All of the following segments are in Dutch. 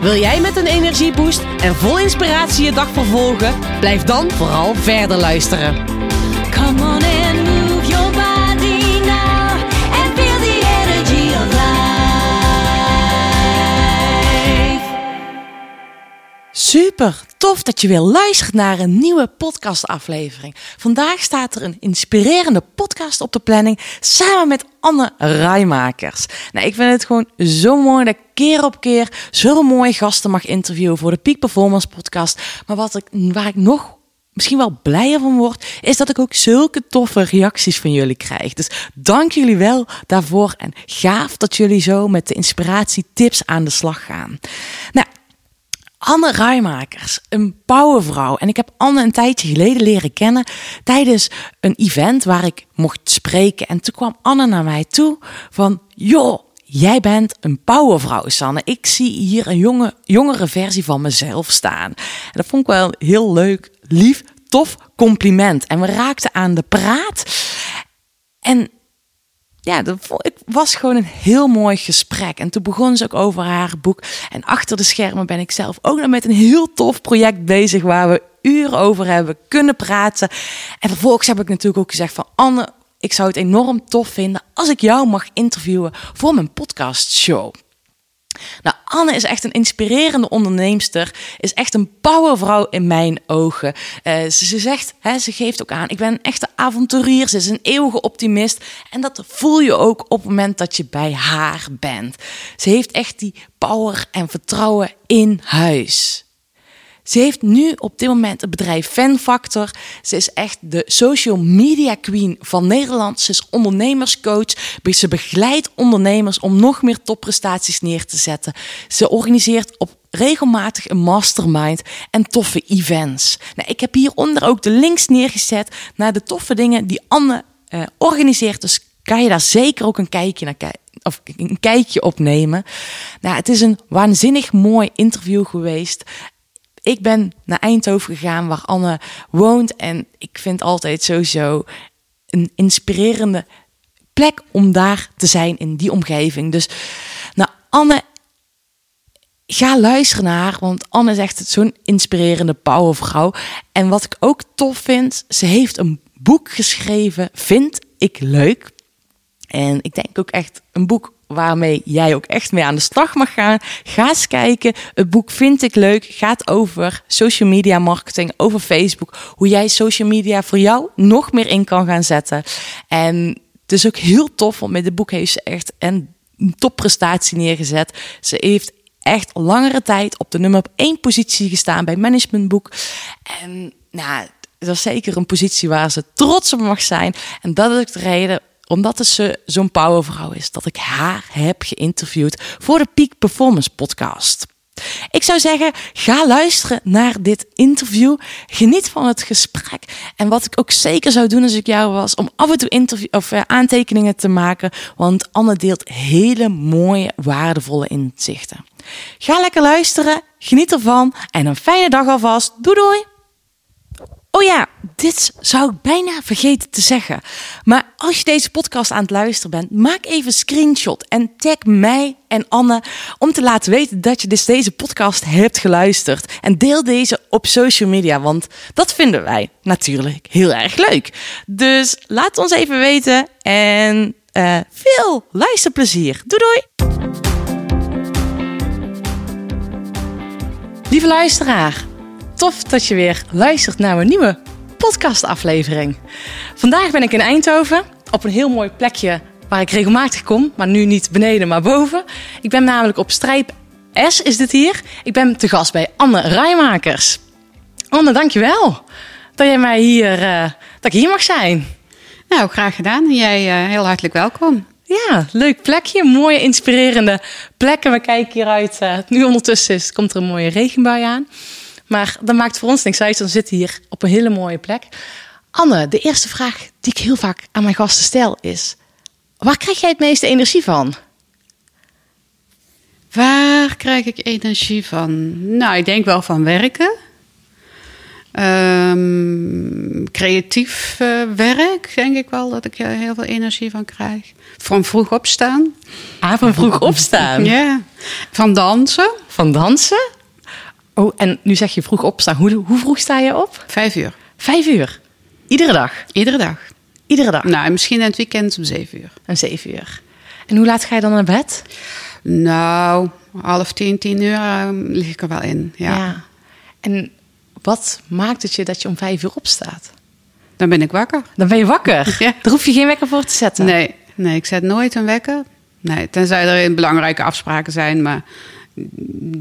Wil jij met een energieboost en vol inspiratie je dag vervolgen? Blijf dan vooral verder luisteren. Super, tof dat je weer luistert naar een nieuwe podcastaflevering. Vandaag staat er een inspirerende podcast op de planning samen met Anne Rijmakers. Nou, ik vind het gewoon zo mooi dat ik keer op keer zulke mooie gasten mag interviewen voor de Peak Performance podcast. Maar wat ik, waar ik nog misschien wel blijer van word, is dat ik ook zulke toffe reacties van jullie krijg. Dus dank jullie wel daarvoor en gaaf dat jullie zo met de inspiratietips aan de slag gaan. Nou, Anne Rijmakers, een powervrouw. En ik heb Anne een tijdje geleden leren kennen tijdens een event waar ik mocht spreken. En toen kwam Anne naar mij toe van, joh, jij bent een powervrouw, Sanne. Ik zie hier een jonge, jongere versie van mezelf staan. En dat vond ik wel heel leuk, lief, tof compliment. En we raakten aan de praat. En ja, ik was gewoon een heel mooi gesprek. En toen begon ze ook over haar boek. En achter de schermen ben ik zelf ook nog met een heel tof project bezig waar we uren over hebben kunnen praten. En vervolgens heb ik natuurlijk ook gezegd van Anne, ik zou het enorm tof vinden als ik jou mag interviewen voor mijn podcastshow. Nou, Anne is echt een inspirerende onderneemster. Is echt een powervrouw in mijn ogen. Eh, ze, ze zegt, hè, ze geeft ook aan, ik ben een echte avonturier. Ze is een eeuwige optimist. En dat voel je ook op het moment dat je bij haar bent. Ze heeft echt die power en vertrouwen in huis. Ze heeft nu op dit moment het bedrijf Fanfactor. Ze is echt de social media queen van Nederland. Ze is ondernemerscoach. Ze begeleidt ondernemers om nog meer topprestaties neer te zetten. Ze organiseert op regelmatig een mastermind en toffe events. Nou, ik heb hieronder ook de links neergezet naar de toffe dingen die Anne eh, organiseert. Dus kan je daar zeker ook een kijkje naar kijken of een kijkje opnemen. Nou, het is een waanzinnig mooi interview geweest. Ik ben naar Eindhoven gegaan, waar Anne woont. En ik vind altijd sowieso een inspirerende plek om daar te zijn in die omgeving. Dus, nou, Anne, ga luisteren naar haar, want Anne is echt zo'n inspirerende powervrouw. En wat ik ook tof vind, ze heeft een boek geschreven, vind ik leuk. En ik denk ook echt een boek waarmee jij ook echt mee aan de slag mag gaan. Ga eens kijken. Het boek vind ik leuk. Gaat over social media marketing, over Facebook. Hoe jij social media voor jou nog meer in kan gaan zetten. En het is ook heel tof, want met het boek heeft ze echt een topprestatie neergezet. Ze heeft echt langere tijd op de nummer 1 positie gestaan bij Managementboek. En nou, dat is zeker een positie waar ze trots op mag zijn. En dat is ook de reden omdat ze zo'n powervrouw is, dat ik haar heb geïnterviewd voor de Peak Performance podcast. Ik zou zeggen, ga luisteren naar dit interview. Geniet van het gesprek. En wat ik ook zeker zou doen als ik jou was, om af en toe interview, of, uh, aantekeningen te maken. Want Anne deelt hele mooie, waardevolle inzichten. Ga lekker luisteren, geniet ervan en een fijne dag alvast. Doei doei! Oh ja, dit zou ik bijna vergeten te zeggen. Maar als je deze podcast aan het luisteren bent, maak even een screenshot en tag mij en Anne om te laten weten dat je dus deze podcast hebt geluisterd. En deel deze op social media, want dat vinden wij natuurlijk heel erg leuk. Dus laat ons even weten en uh, veel luisterplezier. Doei doei! Lieve luisteraar, tof dat je weer luistert naar een nieuwe podcastaflevering. Vandaag ben ik in Eindhoven op een heel mooi plekje waar ik regelmatig kom, maar nu niet beneden, maar boven. Ik ben namelijk op Strijp S, is dit hier. Ik ben te gast bij Anne Rijmakers. Anne, dankjewel dat jij mij hier, uh, dat ik hier mag zijn. Nou, graag gedaan. En jij uh, heel hartelijk welkom. Ja, leuk plekje. Mooie, inspirerende plekken. We kijken hieruit. Uh, nu ondertussen is, komt er een mooie regenbui aan. Maar dat maakt voor ons niks uit. Dan zitten hier op een hele mooie plek. Anne, de eerste vraag die ik heel vaak aan mijn gasten stel is... Waar krijg jij het meeste energie van? Waar krijg ik energie van? Nou, ik denk wel van werken. Ehm, creatief eh, werk, denk ik wel dat ik er heel veel energie van krijg. Van vroeg opstaan. Avond vroeg opstaan. Ja. Van dansen. Van dansen? Oh, en nu zeg je vroeg opstaan. Hoe, hoe vroeg sta je op? Vijf uur. Vijf uur. Iedere dag? Iedere dag. Iedere dag? Nou, misschien in het weekend om zeven uur. En zeven uur. En hoe laat ga je dan naar bed? Nou, half tien, tien uur eh, lig ik er wel in. Ja. En wat maakt het je dat je om vijf uur opstaat? Dan ben ik wakker. Dan ben je wakker. Ja. Daar hoef je geen wekker voor te zetten. Nee, nee, ik zet nooit een wekker. Nee, tenzij er belangrijke afspraken zijn, maar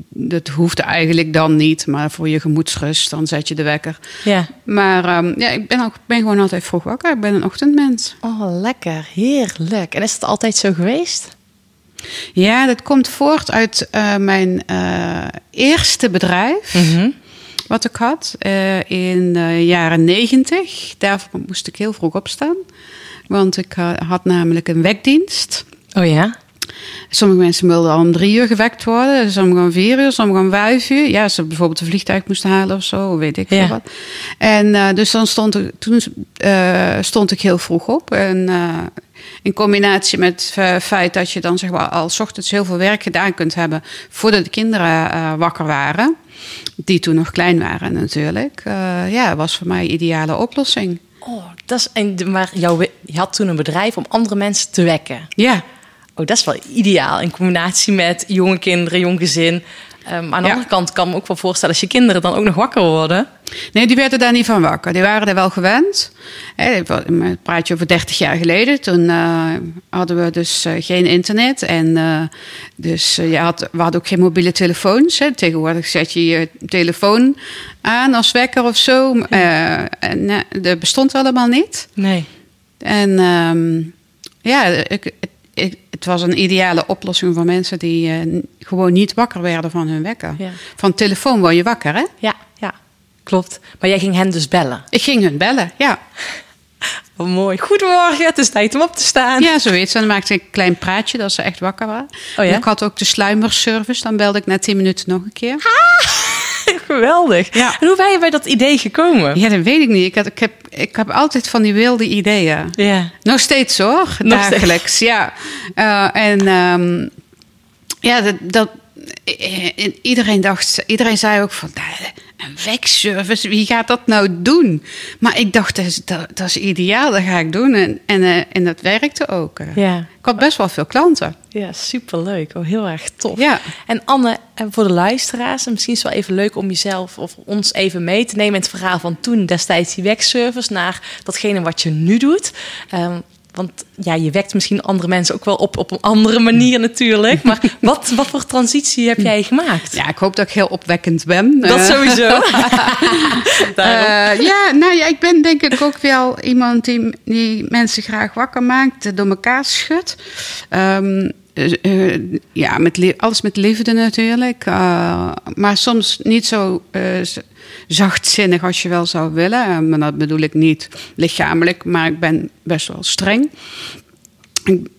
dat hoeft eigenlijk dan niet. Maar voor je gemoedsrust, dan zet je de wekker. Ja. Maar ehm, ja, ik ben, ook, ben gewoon altijd vroeg wakker. Ik ben een ochtendmens. Oh, lekker. Heerlijk. En is het altijd zo geweest? Ja, dat komt voort uit eh, mijn eh, eerste bedrijf. Wat ik had eh, in de jaren negentig. Daarvoor moest ik heel vroeg opstaan. Want ik had namelijk een wekdienst. Oh ja? Sommige mensen wilden al om drie uur gewekt worden. Sommigen om vier uur, sommigen om vijf uur. Ja, als ze bijvoorbeeld een vliegtuig moesten halen of zo, weet ik veel Ja. wat. En eh, dus dan stond ik, toen eh, stond ik heel vroeg op. En eh, in combinatie met het feit dat je dan zeg maar al 's ochtends heel veel werk gedaan kunt hebben voordat de kinderen wakker waren. Die toen nog klein waren natuurlijk. ja, was voor mij een ideale oplossing. Oh, dat is, en, maar jouw, we- je had toen een bedrijf om andere mensen te wekken. Ja, Oh, dat is wel ideaal. In combinatie met jonge kinderen, jong gezin. Ehm, aan de Ja. andere kant kan ik me ook wel voorstellen... als je kinderen dan ook nog wakker worden. Nee, die werden daar niet van wakker. Die waren er wel gewend. Hè, Ik praat je over 30 jaar geleden. Toen eh, hadden we dus eh, geen internet. En uh, dus je had, we hadden ook geen mobiele telefoons. Hè. Tegenwoordig zet je je telefoon aan als wekker of zo. Uh, en, dat bestond allemaal niet. Nee. En um, ja, ik, ik, het was een ideale oplossing voor mensen die uh, gewoon niet wakker werden van hun wekker. Ja. Van telefoon word je wakker, hè? Ja, ja, klopt. Maar jij ging hen dus bellen? Ik ging hun bellen, ja. Oh, mooi. Goedemorgen, het is tijd om op te staan. Ja, zoiets. En dan maakte ik een klein praatje dat ze echt wakker waren. Oh, ja? Ik had ook de sluimerservice. Dan belde ik na tien minuten nog een keer. Ah, geweldig. Ja. En hoe ben je bij dat idee gekomen? Ja, dat weet ik niet. Ik, had, ik, heb, ik heb altijd van die wilde ideeën. Ja. Nog steeds hoor, Nog dagelijks. steeds. Ja. Uh, en um, ja, dat, dat, iedereen dacht, iedereen zei ook van, een wekservice, wie gaat dat nou doen? Maar ik dacht, dat is, dat, dat is ideaal, dat ga ik doen. En, en, uh, en dat werkte ook. Ja. Ik had best wel veel klanten. Ja, superleuk. Oh, heel erg tof. Ja. En Anne, voor de luisteraars, en misschien is het wel even leuk om jezelf of ons even mee te nemen in het verhaal van toen destijds die wekservice naar datgene wat je nu doet. Um, want ja, je wekt misschien andere mensen ook wel op op een andere manier natuurlijk. Maar wat, wat voor transitie heb jij gemaakt? Ja, ik hoop dat ik heel opwekkend ben. Dat sowieso. uh, ja, nou ja, ik ben denk ik ook wel iemand die, die mensen graag wakker maakt, door elkaar schudt. Um, uh, ja, met alles met liefde natuurlijk. Uh, maar soms niet zo zachtzinnig als je wel zou willen. Maar dat bedoel ik niet lichamelijk, maar ik ben best wel streng.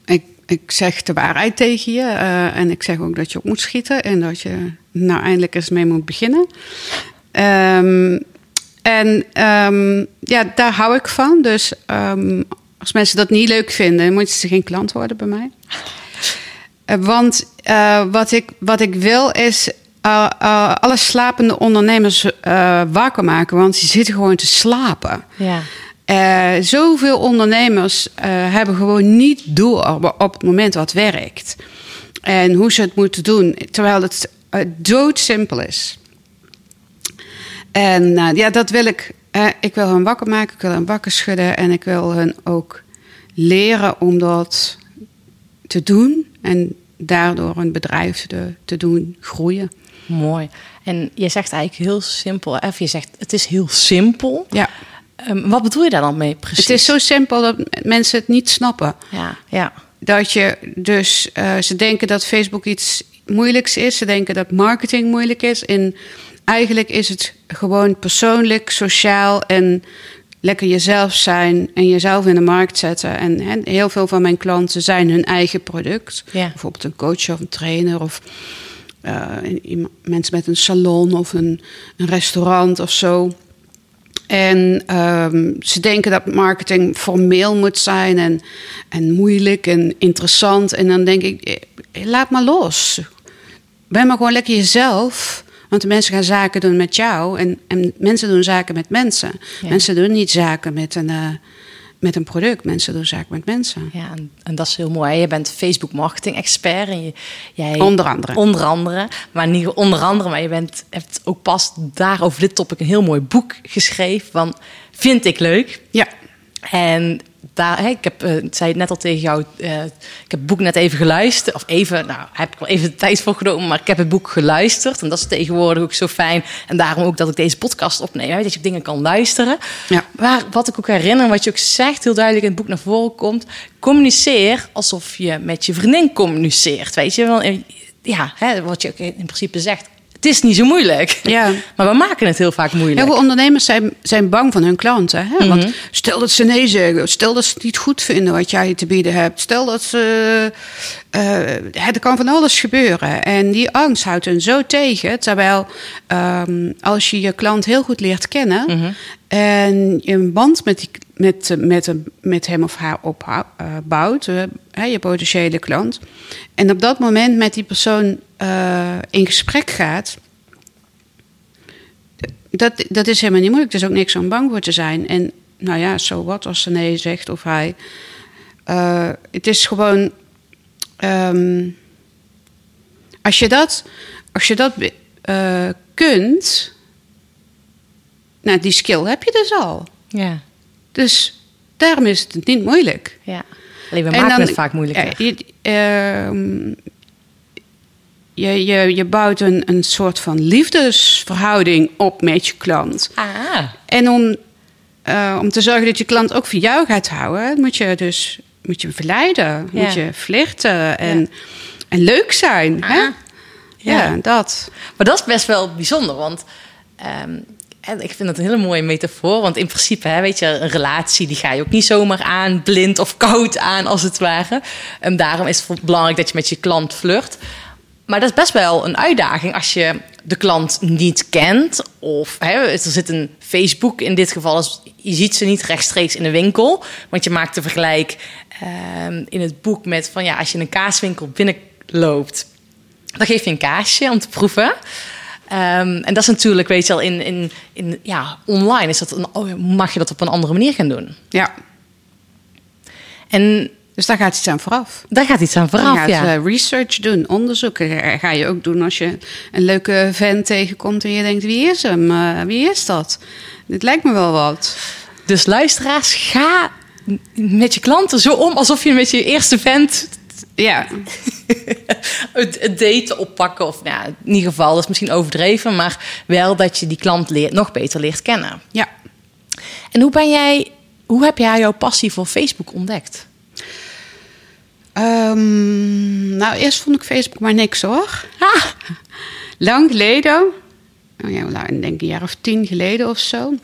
Ik, ik, zeg de waarheid tegen je. En ik zeg ook dat je op moet schieten. En dat je nou eindelijk eens mee moet beginnen. Um, en um, ja, daar hou ik van. Dus um, als mensen dat niet leuk vinden, moeten ze geen klant worden bij mij. Uh, want uh, wat, ik, wat ik wil is uh, alle slapende ondernemers wakker maken. Want die zitten gewoon te slapen. Ja. Zoveel ondernemers hebben gewoon niet door op het moment wat werkt. En hoe ze het moeten doen, terwijl het doodsimpel is. En ja, dat wil ik. ik wil hen wakker maken, ik wil hen wakker schudden en ik wil hen ook leren om dat te doen en daardoor een bedrijf te, te doen groeien. Mooi. En je zegt eigenlijk heel simpel, of je zegt het is heel simpel. Ja. Um, wat bedoel je daar dan mee precies? Het is zo simpel dat mensen het niet snappen. Ja, ja. Dat je dus, uh, ze denken dat Facebook iets moeilijks is. Ze denken dat marketing moeilijk is. In eigenlijk is het gewoon persoonlijk, sociaal en lekker jezelf zijn en jezelf in de markt zetten. En, heel veel van mijn klanten zijn hun eigen product. Ja. Bijvoorbeeld een coach of een trainer of eh, iemand- mensen met een salon of een, een restaurant of zo. En ehm, ze denken dat marketing formeel moet zijn en, en moeilijk en interessant. En dan denk ik, eh, laat maar los. Ben maar gewoon lekker jezelf. Want de mensen gaan zaken doen met jou. En, en mensen doen zaken met mensen. Ja. Mensen doen niet zaken met een, eh, met een product. Mensen doen zaken met mensen. Ja, en, en dat is heel mooi. Je bent Facebook marketing expert. En je, jij, Onder andere. Onder andere. Maar niet onder andere, maar je bent, hebt ook pas daar over dit topic een heel mooi boek geschreven. Van, vind ik leuk. Ja. En daar, ik heb, eh, ik zei het net al tegen jou, eh, ik heb het boek net even geluisterd. Of even, nou, heb ik wel even de tijd voor genomen, maar ik heb het boek geluisterd. En dat is tegenwoordig ook zo fijn. En daarom ook dat ik deze podcast opneem, hè, dat je dingen kan luisteren. Ja. Maar wat ik ook herinner, wat je ook zegt, heel duidelijk in het boek naar voren komt. Communiceer alsof je met je vriendin communiceert. Weet je wel? Ja, hè, wat je ook in principe zegt. Het is niet zo moeilijk. Ja. Maar we maken het heel vaak moeilijk. Heel veel ondernemers zijn, zijn bang van hun klanten. Hè? Want stel dat ze nee zeggen, stel dat ze het niet goed vinden wat jij te bieden hebt, stel dat ze. eh, eh, er kan van alles gebeuren. En die angst houdt hen zo tegen. Terwijl ehm, als je je klant heel goed leert kennen en je een band met, die, met, met, met hem of haar opbouwt, je potentiële klant, en op dat moment met die persoon eh, in gesprek gaat dat, dat is helemaal niet moeilijk. Er is ook niks om bang voor te zijn. En nou ja, zo wat als ze nee zegt of hij. Eh, het is gewoon. ehm, als je dat, als je dat eh, kunt. Nou, die skill heb je dus al. Ja, Dus daarom is het niet moeilijk. ja. Alleen we En maken dan- het vaak moeilijker. Ja, je, ehm, je, je, je bouwt een, een soort van liefdesverhouding op met je klant. Ah, En om, eh, om te zorgen dat je klant ook van jou gaat houden, moet je dus moet je hem verleiden, Ja. moet je flirten en, en leuk zijn. Hè? Ah. Ja. Ja. dat. Maar dat is best wel bijzonder, want ehm, en ik vind dat een hele mooie metafoor. Want in principe, hè, weet je, een relatie die ga je ook niet zomaar aan, blind of koud aan, als het ware. En daarom is het belangrijk dat je met je klant flirt. Maar dat is best wel een uitdaging als je de klant niet kent. Of hè, er zit een Facebook in dit geval. is- Je ziet ze niet rechtstreeks in de winkel. Want je maakt de vergelijk ehm, in het boek met van ja, als je in een kaaswinkel binnenloopt. Dan geef je een kaasje om te proeven. Ehm, en dat is natuurlijk, weet je wel, in, in, in, ja, online is dat een, mag je dat op een andere manier gaan doen. Ja, En dus daar gaat iets aan vooraf. daar gaat iets aan je vooraf, gaat ja. eh, research doen, onderzoeken. Ga- je ook doen als je een leuke vent tegenkomt en je denkt, wie is hem? Eh, wie is dat? Dit lijkt me wel wat. Dus luisteraars, ga met je klanten zo om alsof je met je eerste vent Ja, het, het daten oppakken. Of nou, ja, in ieder geval, dat is misschien overdreven, maar wel dat je die klant leert, nog beter leert kennen. ja. En hoe ben jij, hoe heb jij jouw passie voor Facebook ontdekt? Ehm, nou, eerst vond ik Facebook maar niks hoor. Ah, Lang geleden, oh ja, nou, ik denk een jaar of tien geleden of zo.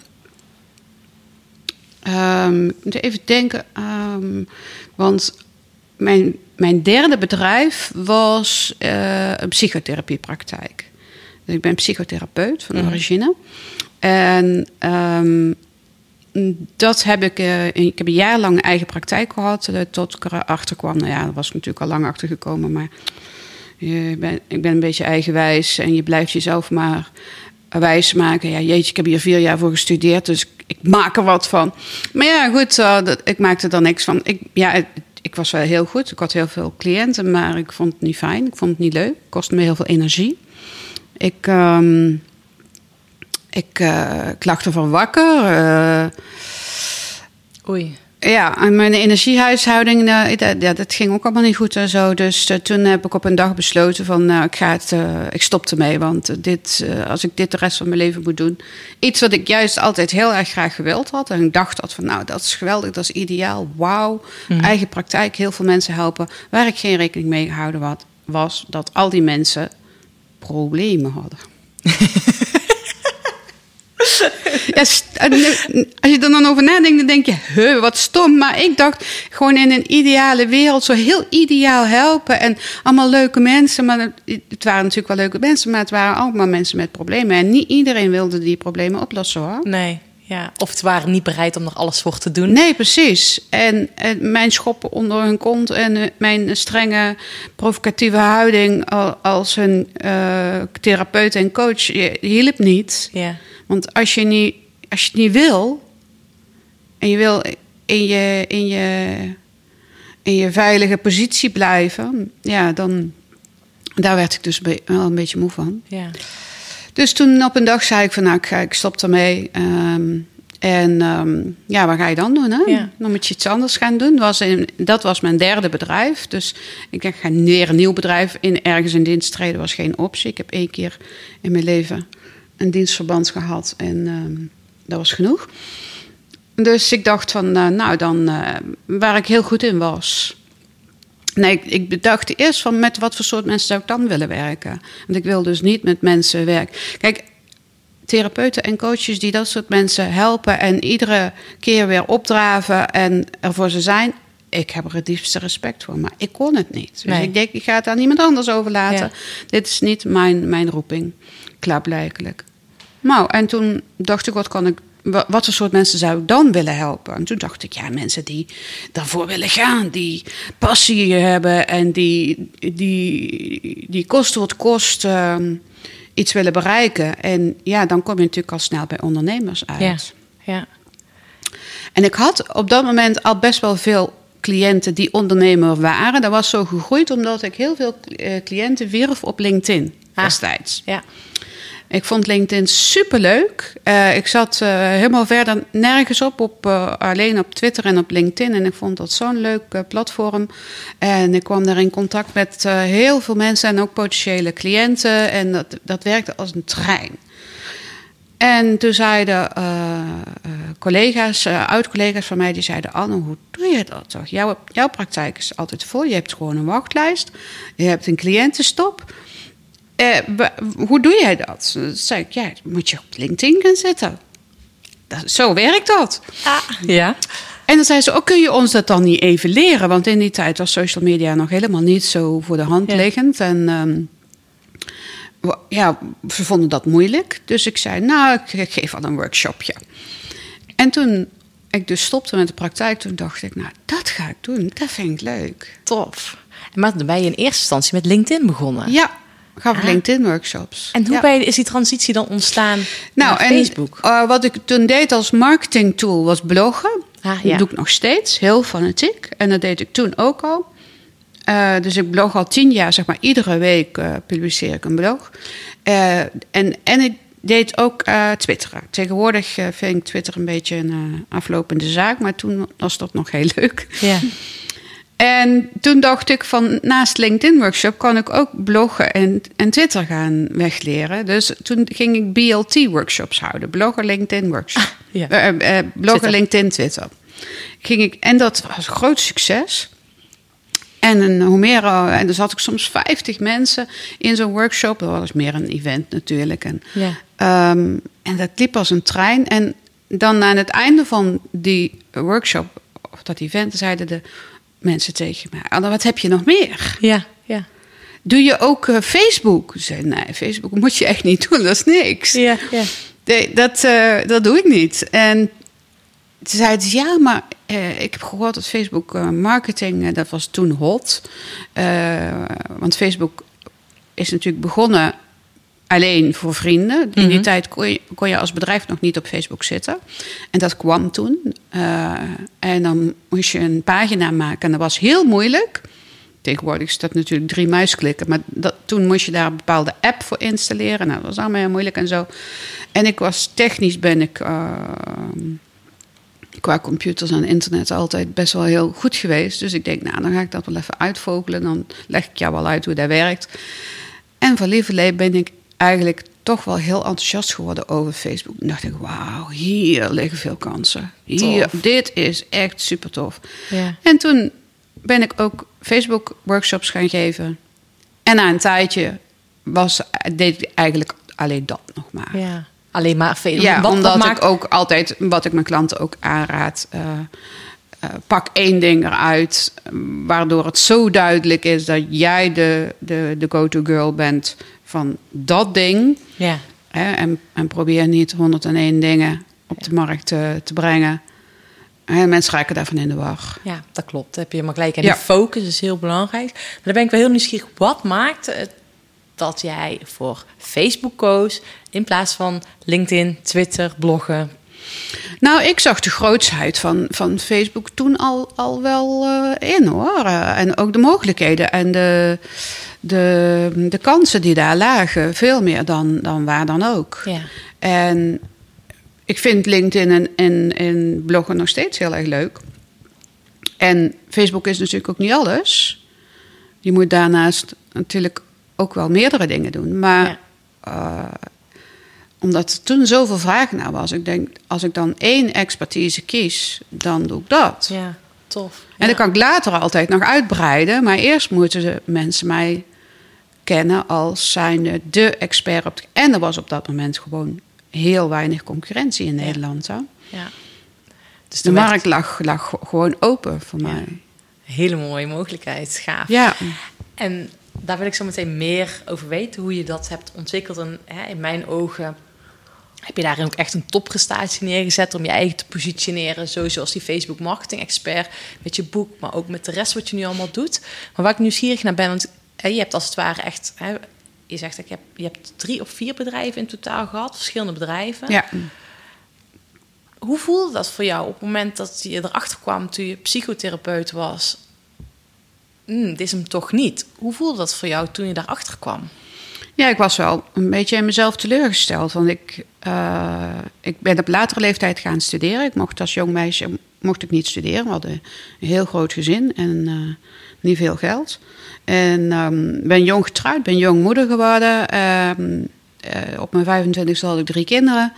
Ehm, ik moet even denken, ehm, want mijn, mijn derde bedrijf was eh, een psychotherapiepraktijk. Dus ik ben psychotherapeut van origine. En ehm, dat heb ik, eh, ik heb een jaar lang eigen praktijk gehad, eh, tot ik erachter kwam. Nou ja, daar was ik natuurlijk al lang achter gekomen, maar je ben, ik ben een beetje eigenwijs en je blijft jezelf maar wijs maken. Ja, jeetje, ik heb hier vier jaar voor gestudeerd, dus ik maak er wat van. Maar ja, goed, dat, ik maakte er niks van. Ik, ja, ik was wel heel goed, ik had heel veel cliënten, maar ik vond het niet fijn. Ik vond het niet leuk, het kostte me heel veel energie. Ik, ehm, ik, eh, ik lag ervan wakker. eh, oei. Ja, en mijn energiehuishouding, dat, ja, dat ging ook allemaal niet goed en zo. Dus eh, toen heb ik op een dag besloten van, nou, ik, ga het, eh, ik stop ermee. Want eh, dit, eh, als ik dit de rest van mijn leven moet doen... Iets wat ik juist altijd heel erg graag gewild had. En ik dacht dat van, nou, dat is geweldig, dat is ideaal. Wauw, eigen praktijk, heel veel mensen helpen. Waar ik geen rekening mee gehouden had, was dat al die mensen problemen hadden. Ja, en nu- als je er dan over nadenkt, dan denk je, huh, wat stom. Maar ik dacht, gewoon in een ideale wereld, zo heel ideaal helpen. En allemaal leuke mensen. Maar het het waren natuurlijk wel leuke mensen, maar het waren allemaal mensen met problemen. En niet iedereen wilde die problemen oplossen hoor. Nee, ja. Of ze waren niet bereid om er alles voor te doen. Nee, precies. En, eh, mijn schoppen onder hun kont en eh, mijn strenge provocatieve houding al- als hun eh, therapeut en coach eh, hielp niet. Ja. Want als je niet, als je het niet wil en je wil in je, in je, in je veilige positie blijven, ja, dan daar werd ik dus wel een beetje moe van. Ja. Dus toen op een dag zei ik van nou, ik, ga, ik stop ermee. Ehm, en ehm, ja, wat ga je dan doen? Hè? Ja. Dan moet je iets anders gaan doen. Dat was, in, dat was mijn derde bedrijf. Dus ik dacht, ik ga weer een nieuw bedrijf in ergens in dienst treden. was geen optie. Ik heb één keer in mijn leven een dienstverband gehad. En ehm, dat was genoeg. Dus ik dacht van, eh, nou dan, eh, waar ik heel goed in was. Nee, ik, ik bedacht eerst van met wat voor soort mensen zou ik dan willen werken. Want ik wil dus niet met mensen werken. Kijk, therapeuten en coaches die dat soort mensen helpen en iedere keer weer opdraven en er voor ze zijn. Ik heb er het diepste respect voor, maar ik kon het niet. Dus Nee. ik denk, ik ga het aan iemand anders overlaten. Ja. Dit is niet mijn, mijn roeping, klaarblijkelijk. Nou, en toen dacht ik, wat kan ik, wa- wat voor soort mensen zou ik dan willen helpen? En toen dacht ik, ja, mensen die daarvoor willen gaan, die passie hebben en die, die, die kost wat kost ehm, iets willen bereiken. En ja, dan kom je natuurlijk al snel bij ondernemers uit. Ja. Ja. En ik had op dat moment al best wel veel cliënten die ondernemer waren. Dat was zo gegroeid omdat ik heel veel eh, cliënten wierf op LinkedIn Ah. destijds. Ja. Ik vond LinkedIn superleuk. Eh ik zat eh, helemaal verder nergens op, op eh, alleen op Twitter en op LinkedIn. En ik vond dat zo'n leuk platform. En ik kwam daar in contact met heel veel mensen en ook potentiële cliënten. En dat, dat werkte als een trein. En toen zeiden collega's, oud-collega's van mij, die zeiden... Anne, hoe doe je dat toch? Jouw, jouw praktijk is altijd vol. Je hebt gewoon een wachtlijst. Je hebt een cliëntenstop. Eh, hoe doe jij dat? Toen zei ik, ja, dan moet je op LinkedIn gaan zitten. Dat, zo werkt dat. Ja. En dan zei ze, ook kun je ons dat dan niet even leren? Want in die tijd was social media nog helemaal niet zo voor de hand Ja. liggend. En ehm, ja, ze vonden dat moeilijk. Dus ik zei, nou, ik, ik geef al een workshopje. En toen ik dus stopte met de praktijk, toen dacht ik, nou, dat ga ik doen. Dat vind ik leuk. Tof. Maar dan ben je in eerste instantie met LinkedIn begonnen. Ja, gaf ik Ah. LinkedIn-workshops. En hoe Ja. ben je, is die transitie dan ontstaan Nou, en Facebook? eh, wat ik toen deed als marketingtool was bloggen. Ah, ja. Dat doe ik nog steeds, heel fanatiek. En dat deed ik toen ook al. Eh, dus ik blog al tien jaar, zeg maar, iedere week eh, publiceer ik een blog. En, en ik deed ook twitteren. Tegenwoordig vind ik Twitter een beetje een aflopende zaak, maar toen was dat nog heel leuk. Ja. En toen dacht ik van naast LinkedIn workshop kan ik ook bloggen en, en Twitter gaan wegleren. Dus toen ging ik BLT workshops houden. Blogger, LinkedIn workshop. ja. Eh, eh, blogger, Twitter. LinkedIn, Twitter. Ging ik, en dat was een groot succes. En een, eh, en er zat ik soms 50 mensen in zo'n workshop. Dat was meer een event natuurlijk. En, Ja. Ehm, en dat liep als een trein. En dan aan het einde van die workshop, of dat event, zeiden de mensen tegen mij: Anna, wat heb je nog meer? Ja. Ja. Doe je ook eh, Facebook? Ik zei: Nee, Facebook moet je echt niet doen, dat is niks. Ja. Ja. Nee, dat, eh, dat doe ik niet. En toen zeiden ze, ja, maar eh, ik heb gehoord dat Facebook marketing, dat was toen hot. Want Facebook is natuurlijk begonnen alleen voor vrienden. In die tijd kon je, kon je als bedrijf nog niet op Facebook zitten. En dat kwam toen. Eh, en dan moest je een pagina maken. En dat was heel moeilijk. Tegenwoordig is dat natuurlijk drie muisklikken. Maar dat, toen moest je daar een bepaalde app voor installeren. Nou, dat was allemaal heel moeilijk en zo. En ik was technisch ben ik eh, qua computers en internet altijd best wel heel goed geweest. Dus ik denk, nou, dan ga ik dat wel even uitvogelen. Dan leg ik jou wel uit hoe dat werkt. En van lieverlee ben ik eigenlijk toch wel heel enthousiast geworden over Facebook. Dacht ik, wauw, hier liggen veel kansen. Hier, Tof. dit is echt super tof. Ja. En toen ben ik ook Facebook workshops gaan geven. En na een tijdje was, deed ik eigenlijk alleen dat nog maar. Ja. alleen maar Facebook. Ja, wat, omdat wat maakt... ik ook altijd, wat ik mijn klanten ook aanraad, eh, pak één ding eruit, eh, waardoor het zo duidelijk is dat jij de, de, de go-to girl bent van dat ding. Ja, Hè, en, en probeer niet 101 dingen op de markt te, te brengen. En mensen raken daarvan in de war. ja, dat klopt. Heb je helemaal gelijk. En Ja. die focus is heel belangrijk. Maar dan ben ik wel heel nieuwsgierig. Wat maakte het dat jij voor Facebook koos in plaats van LinkedIn, Twitter, bloggen? Nou, ik zag de grootsheid van, van Facebook toen al, al wel eh, in hoor. Eh, en ook de mogelijkheden en de, de, de kansen die daar lagen. Veel meer dan, dan waar dan ook. Ja. En ik vind LinkedIn en, en, en bloggen nog steeds heel erg leuk. En Facebook is natuurlijk ook niet alles. Je moet daarnaast natuurlijk ook wel meerdere dingen doen. Maar Ja. eh, omdat er toen zoveel vraag naar was, ik denk, als ik dan één expertise kies, dan doe ik dat. Ja, tof. En dan kan ik later altijd nog uitbreiden. Maar eerst moeten de mensen mij kennen als zijnde de expert. Op de- en er was op dat moment gewoon heel weinig concurrentie in. Nederland. Hè? Ja. Dus De werd markt lag, lag gewoon open voor Ja. mij. hele mooie mogelijkheid. Gaaf. Ja, En daar wil ik zo meteen meer over weten, hoe je dat hebt ontwikkeld. En hè, in mijn ogen heb je daarin ook echt een topprestatie neergezet om je eigen te positioneren. Zo zoals die Facebook Marketing Expert met je boek, maar ook met de rest wat je nu allemaal doet. Maar waar ik nieuwsgierig naar ben, want je hebt als het ware echt... Hè, je zegt, ik heb, je hebt drie of vier bedrijven in totaal gehad, verschillende bedrijven. ja. Hoe voelde dat voor jou op het moment dat je erachter kwam toen je psychotherapeut was? Hmm, dit is hem toch niet. Hoe voelde dat voor jou toen je daarachter kwam? Ja, ik was wel een beetje in mezelf teleurgesteld. Want ik, eh, ik ben op latere leeftijd gaan studeren. Ik mocht als jong meisje mocht ik niet studeren. We hadden een heel groot gezin en eh, niet veel geld. En ehm, ben jong getrouwd, ben jong moeder geworden. Ehm, eh, op mijn 25 had ik drie kinderen.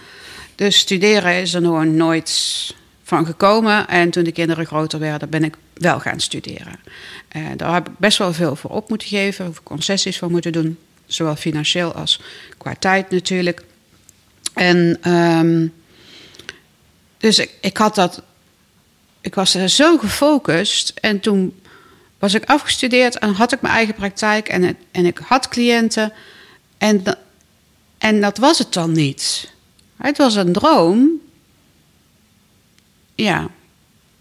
Dus studeren is er nog nooit van gekomen. En toen de kinderen groter werden, ben ik wel gaan studeren. Daar heb ik best wel veel voor op moeten geven, concessies voor moeten doen. Zowel financieel als qua tijd natuurlijk. En ehm, dus ik, ik had dat. Ik was er zo gefocust. En toen was ik afgestudeerd en had ik mijn eigen praktijk en, en ik had cliënten. En, en dat was het dan niet. Het was een droom. Ja,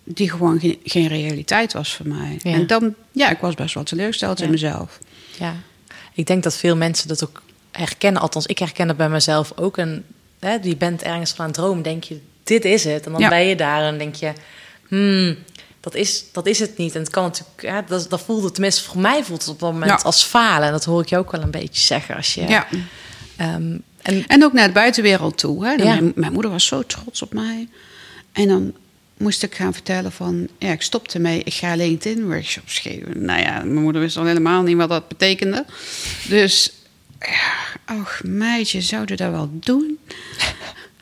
die gewoon geen, geen realiteit was voor mij. Ja. En dan, ja, ik was best wel teleurgesteld Ja. in mezelf. Ja, ik denk dat veel mensen dat ook herkennen. Althans, ik herken het bij mezelf ook. En hè, je bent ergens van aan het dromen, denk je, dit is het. En dan Ja. ben je daar en denk je, hmm, dat, is, dat is het niet. En het kan natuurlijk, hè, dat, dat voelde, tenminste voor mij voelt het op dat moment Ja. als falen. En dat hoor ik je ook wel een beetje zeggen. Als je, Ja. ehm, en En ook naar de buitenwereld toe. Hè. Ja. Mijn, mijn moeder was zo trots op mij. En dan moest ik gaan vertellen van... Ja, ik stopte mee. Ik ga LinkedIn-workshops geven. Nou ja, mijn moeder wist al helemaal niet wat dat betekende. Dus, ja, ach meidje, zou je dat wel doen?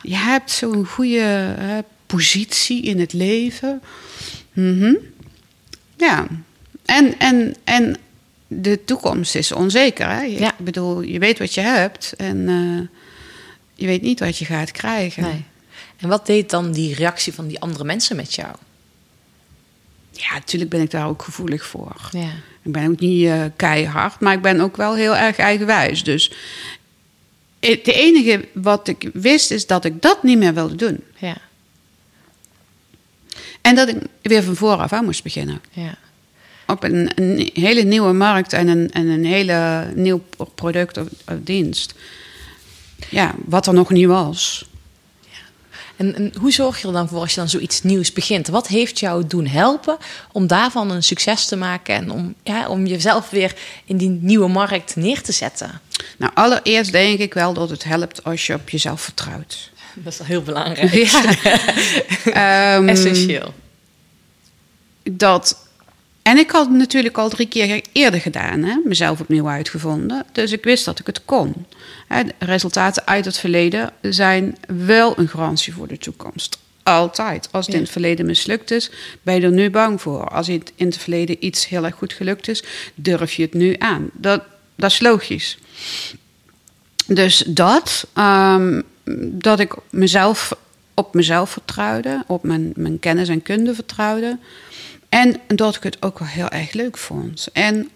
Je hebt zo'n goede hè, positie in het leven. Mhm. Ja. En, en, en de toekomst is onzeker. Hè? Je- Ja. Ik bedoel, je weet wat je hebt en eh, je weet niet wat je gaat krijgen. Nee. En wat deed dan die reactie van die andere mensen met jou? Ja, natuurlijk ben ik daar ook gevoelig voor. Ja. Ik ben ook niet eh, keihard, maar ik ben ook wel heel erg eigenwijs. Dus het enige wat ik wist is dat ik dat niet meer wilde doen. Ja. En dat ik weer van vooraf aan moest beginnen. Ja. Op een, een hele nieuwe markt en een, en een hele nieuw product of, of dienst. Ja, wat er nog niet was. En, en hoe zorg je er dan voor als je dan zoiets nieuws begint? Wat heeft jou doen helpen om daarvan een succes te maken en om, ja, om jezelf weer in die nieuwe markt neer te zetten? Nou, allereerst denk ik wel dat het helpt als je op jezelf vertrouwt. Dat is wel heel belangrijk. Ja. Ehm, Essentieel. dat. En ik had het natuurlijk al drie keer eerder gedaan, hè? mezelf opnieuw uitgevonden. Dus ik wist dat ik het kon. Resultaten uit het verleden zijn wel een garantie voor de toekomst. Altijd. Als het in het verleden mislukt is, ben je er nu bang voor. Als het in het verleden iets heel erg goed gelukt is, durf je het nu aan. Dat, dat is logisch. Dus dat. ehm, dat ik mezelf, op mezelf vertrouwde, op mijn, mijn kennis en kunde vertrouwde. En dat ik het ook wel heel erg leuk vond. En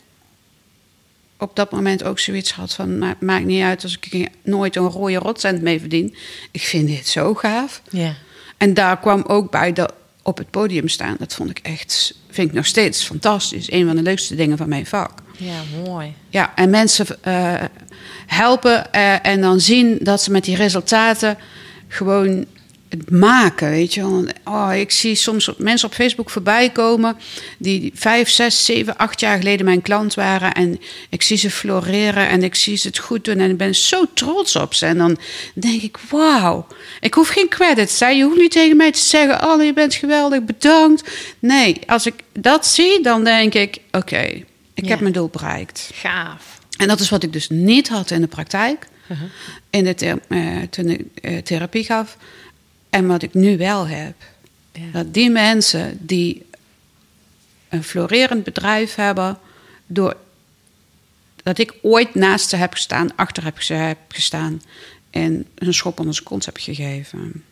op dat moment ook zoiets had van... "Ma- maakt niet uit als ik nooit een rode rotcent mee verdien. Ik vind dit zo gaaf. Ja. En daar kwam ook bij dat op het podium staan. Dat vond ik echt, vind ik nog steeds fantastisch. Een van de leukste dingen van mijn vak. Ja, mooi. Ja, en mensen eh, helpen eh, en dan zien dat ze met die resultaten gewoon het maken, weet je wel. Oh, ik zie soms mensen op Facebook voorbij komen die vijf, zes, zeven, acht jaar geleden mijn klant waren en ik zie ze floreren en ik zie ze het goed doen en ik ben zo trots op ze. En dan denk ik, wauw, ik hoef geen credits. Hè? Je hoeft niet tegen mij te zeggen, oh, je bent geweldig, bedankt. Nee, als ik dat zie, dan denk ik, oké, ik Ja. heb mijn doel bereikt. Gaaf. En dat is wat ik dus niet had in de praktijk. in de ther- toen ik eh, therapie gaf. En wat ik nu wel heb. Ja. Dat die mensen die een florerend bedrijf hebben... Door, dat ik ooit naast ze heb gestaan, achter heb, ze heb gestaan... en een schop onder zijn kont heb gegeven.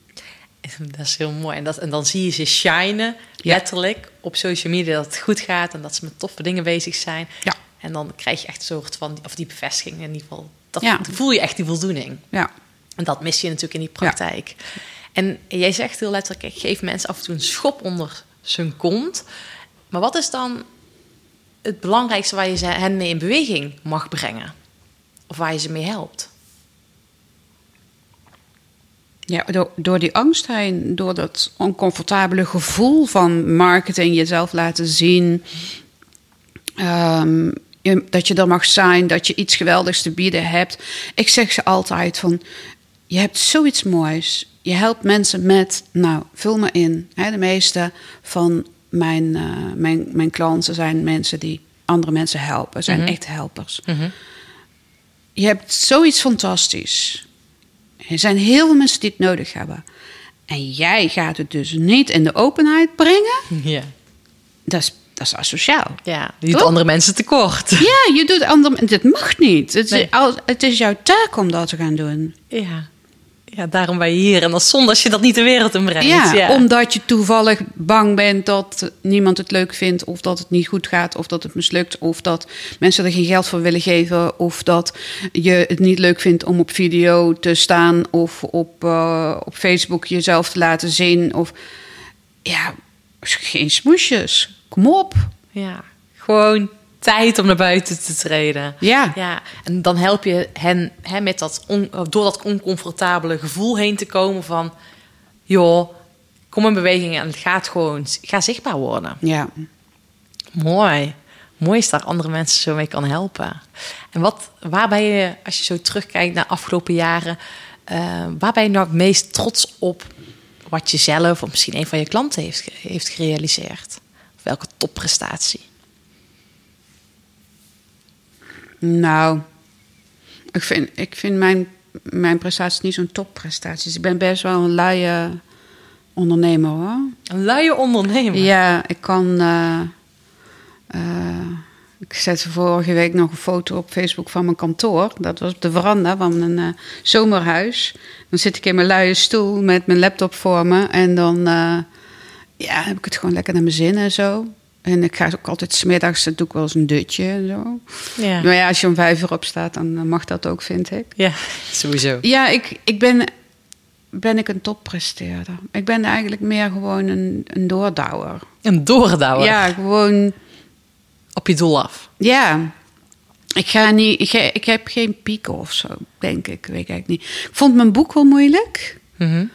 Dat is heel mooi. En, dat, en dan zie je ze shinen, letterlijk, op social media dat het goed gaat en dat ze met toffe dingen bezig zijn. Ja. En dan krijg je echt een soort van, of die bevestiging in ieder geval. Dat Ja. voel je echt die voldoening. Ja, En dat mis je natuurlijk in die praktijk. En jij zegt heel letterlijk, ik geef mensen af en toe een schop onder zijn kont. Maar wat is dan het belangrijkste waar je ze hen mee in beweging mag brengen? Of waar je ze mee helpt? Ja, door, door die angst heen, door dat oncomfortabele gevoel van marketing, jezelf laten zien. ehm, dat je er mag zijn, dat je iets geweldigs te bieden hebt. Ik zeg ze altijd van, je hebt zoiets moois. Je helpt mensen met, nou, vul me in. Hè, de meeste van mijn, eh, mijn, mijn klanten zijn mensen die andere mensen helpen. Zijn echt helpers. Je hebt zoiets fantastisch. Er zijn heel veel mensen die het nodig hebben. En jij gaat het dus niet in de openheid brengen. Ja. Dat is, dat is asociaal. Ja, die doet Toch? andere mensen tekort. Ja, je doet andere. Dit mag niet. Het, Nee. is, het is jouw taak om dat te gaan doen. Ja. Ja, daarom ben je hier. En dat is zonde als je dat niet de wereld in brengt. Ja, omdat je toevallig bang bent dat niemand het leuk vindt, of dat het niet goed gaat, of dat het mislukt, of dat mensen er geen geld voor willen geven, of dat je het niet leuk vindt om op video te staan of op, eh, op Facebook jezelf te laten zien. Of ja, geen smoesjes. Kom op. Ja, gewoon tijd om naar buiten te treden. Ja. ja en dan help je hen hè, met dat on- door dat oncomfortabele gevoel heen te komen van... joh, kom in beweging en het gaat gewoon... ga zichtbaar worden. Ja. Mooi. Mooi is daar andere mensen zo mee kan helpen. En wat, waar ben je, als je zo terugkijkt naar afgelopen jaren... waar ben je nou het meest trots op wat je zelf... of misschien een van je klanten heeft, heeft gerealiseerd? Of welke topprestatie? Nou, ik vind, ik vind mijn, mijn prestaties niet zo'n topprestaties. Ik ben best wel een luie ondernemer hoor. Een luie ondernemer. Ja, ik kan. eh, eh, ik zette vorige week nog een foto op Facebook van mijn kantoor. Dat was op de veranda van een eh, zomerhuis. Dan zit ik in mijn luie stoel met mijn laptop voor me. En dan ja, heb ik het gewoon lekker naar mijn zin en zo. En ik ga ook altijd smiddags, dat doe ik wel eens een dutje en zo. Ja. Maar ja, als je om vijf uur opstaat, dan eh, mag dat ook, vind ik. Ja, sowieso. Ja, ik, ik ben, ben ik een toppresteerder. Ik ben eigenlijk meer gewoon een, een doordouwer. Een doordouwer. Ja, gewoon... Op je doel af. Ja. Ik, ga niet, ik, ik heb geen pieken of zo, denk ik. Weet ik eigenlijk niet. Ik vond mijn boek wel moeilijk. Mhm.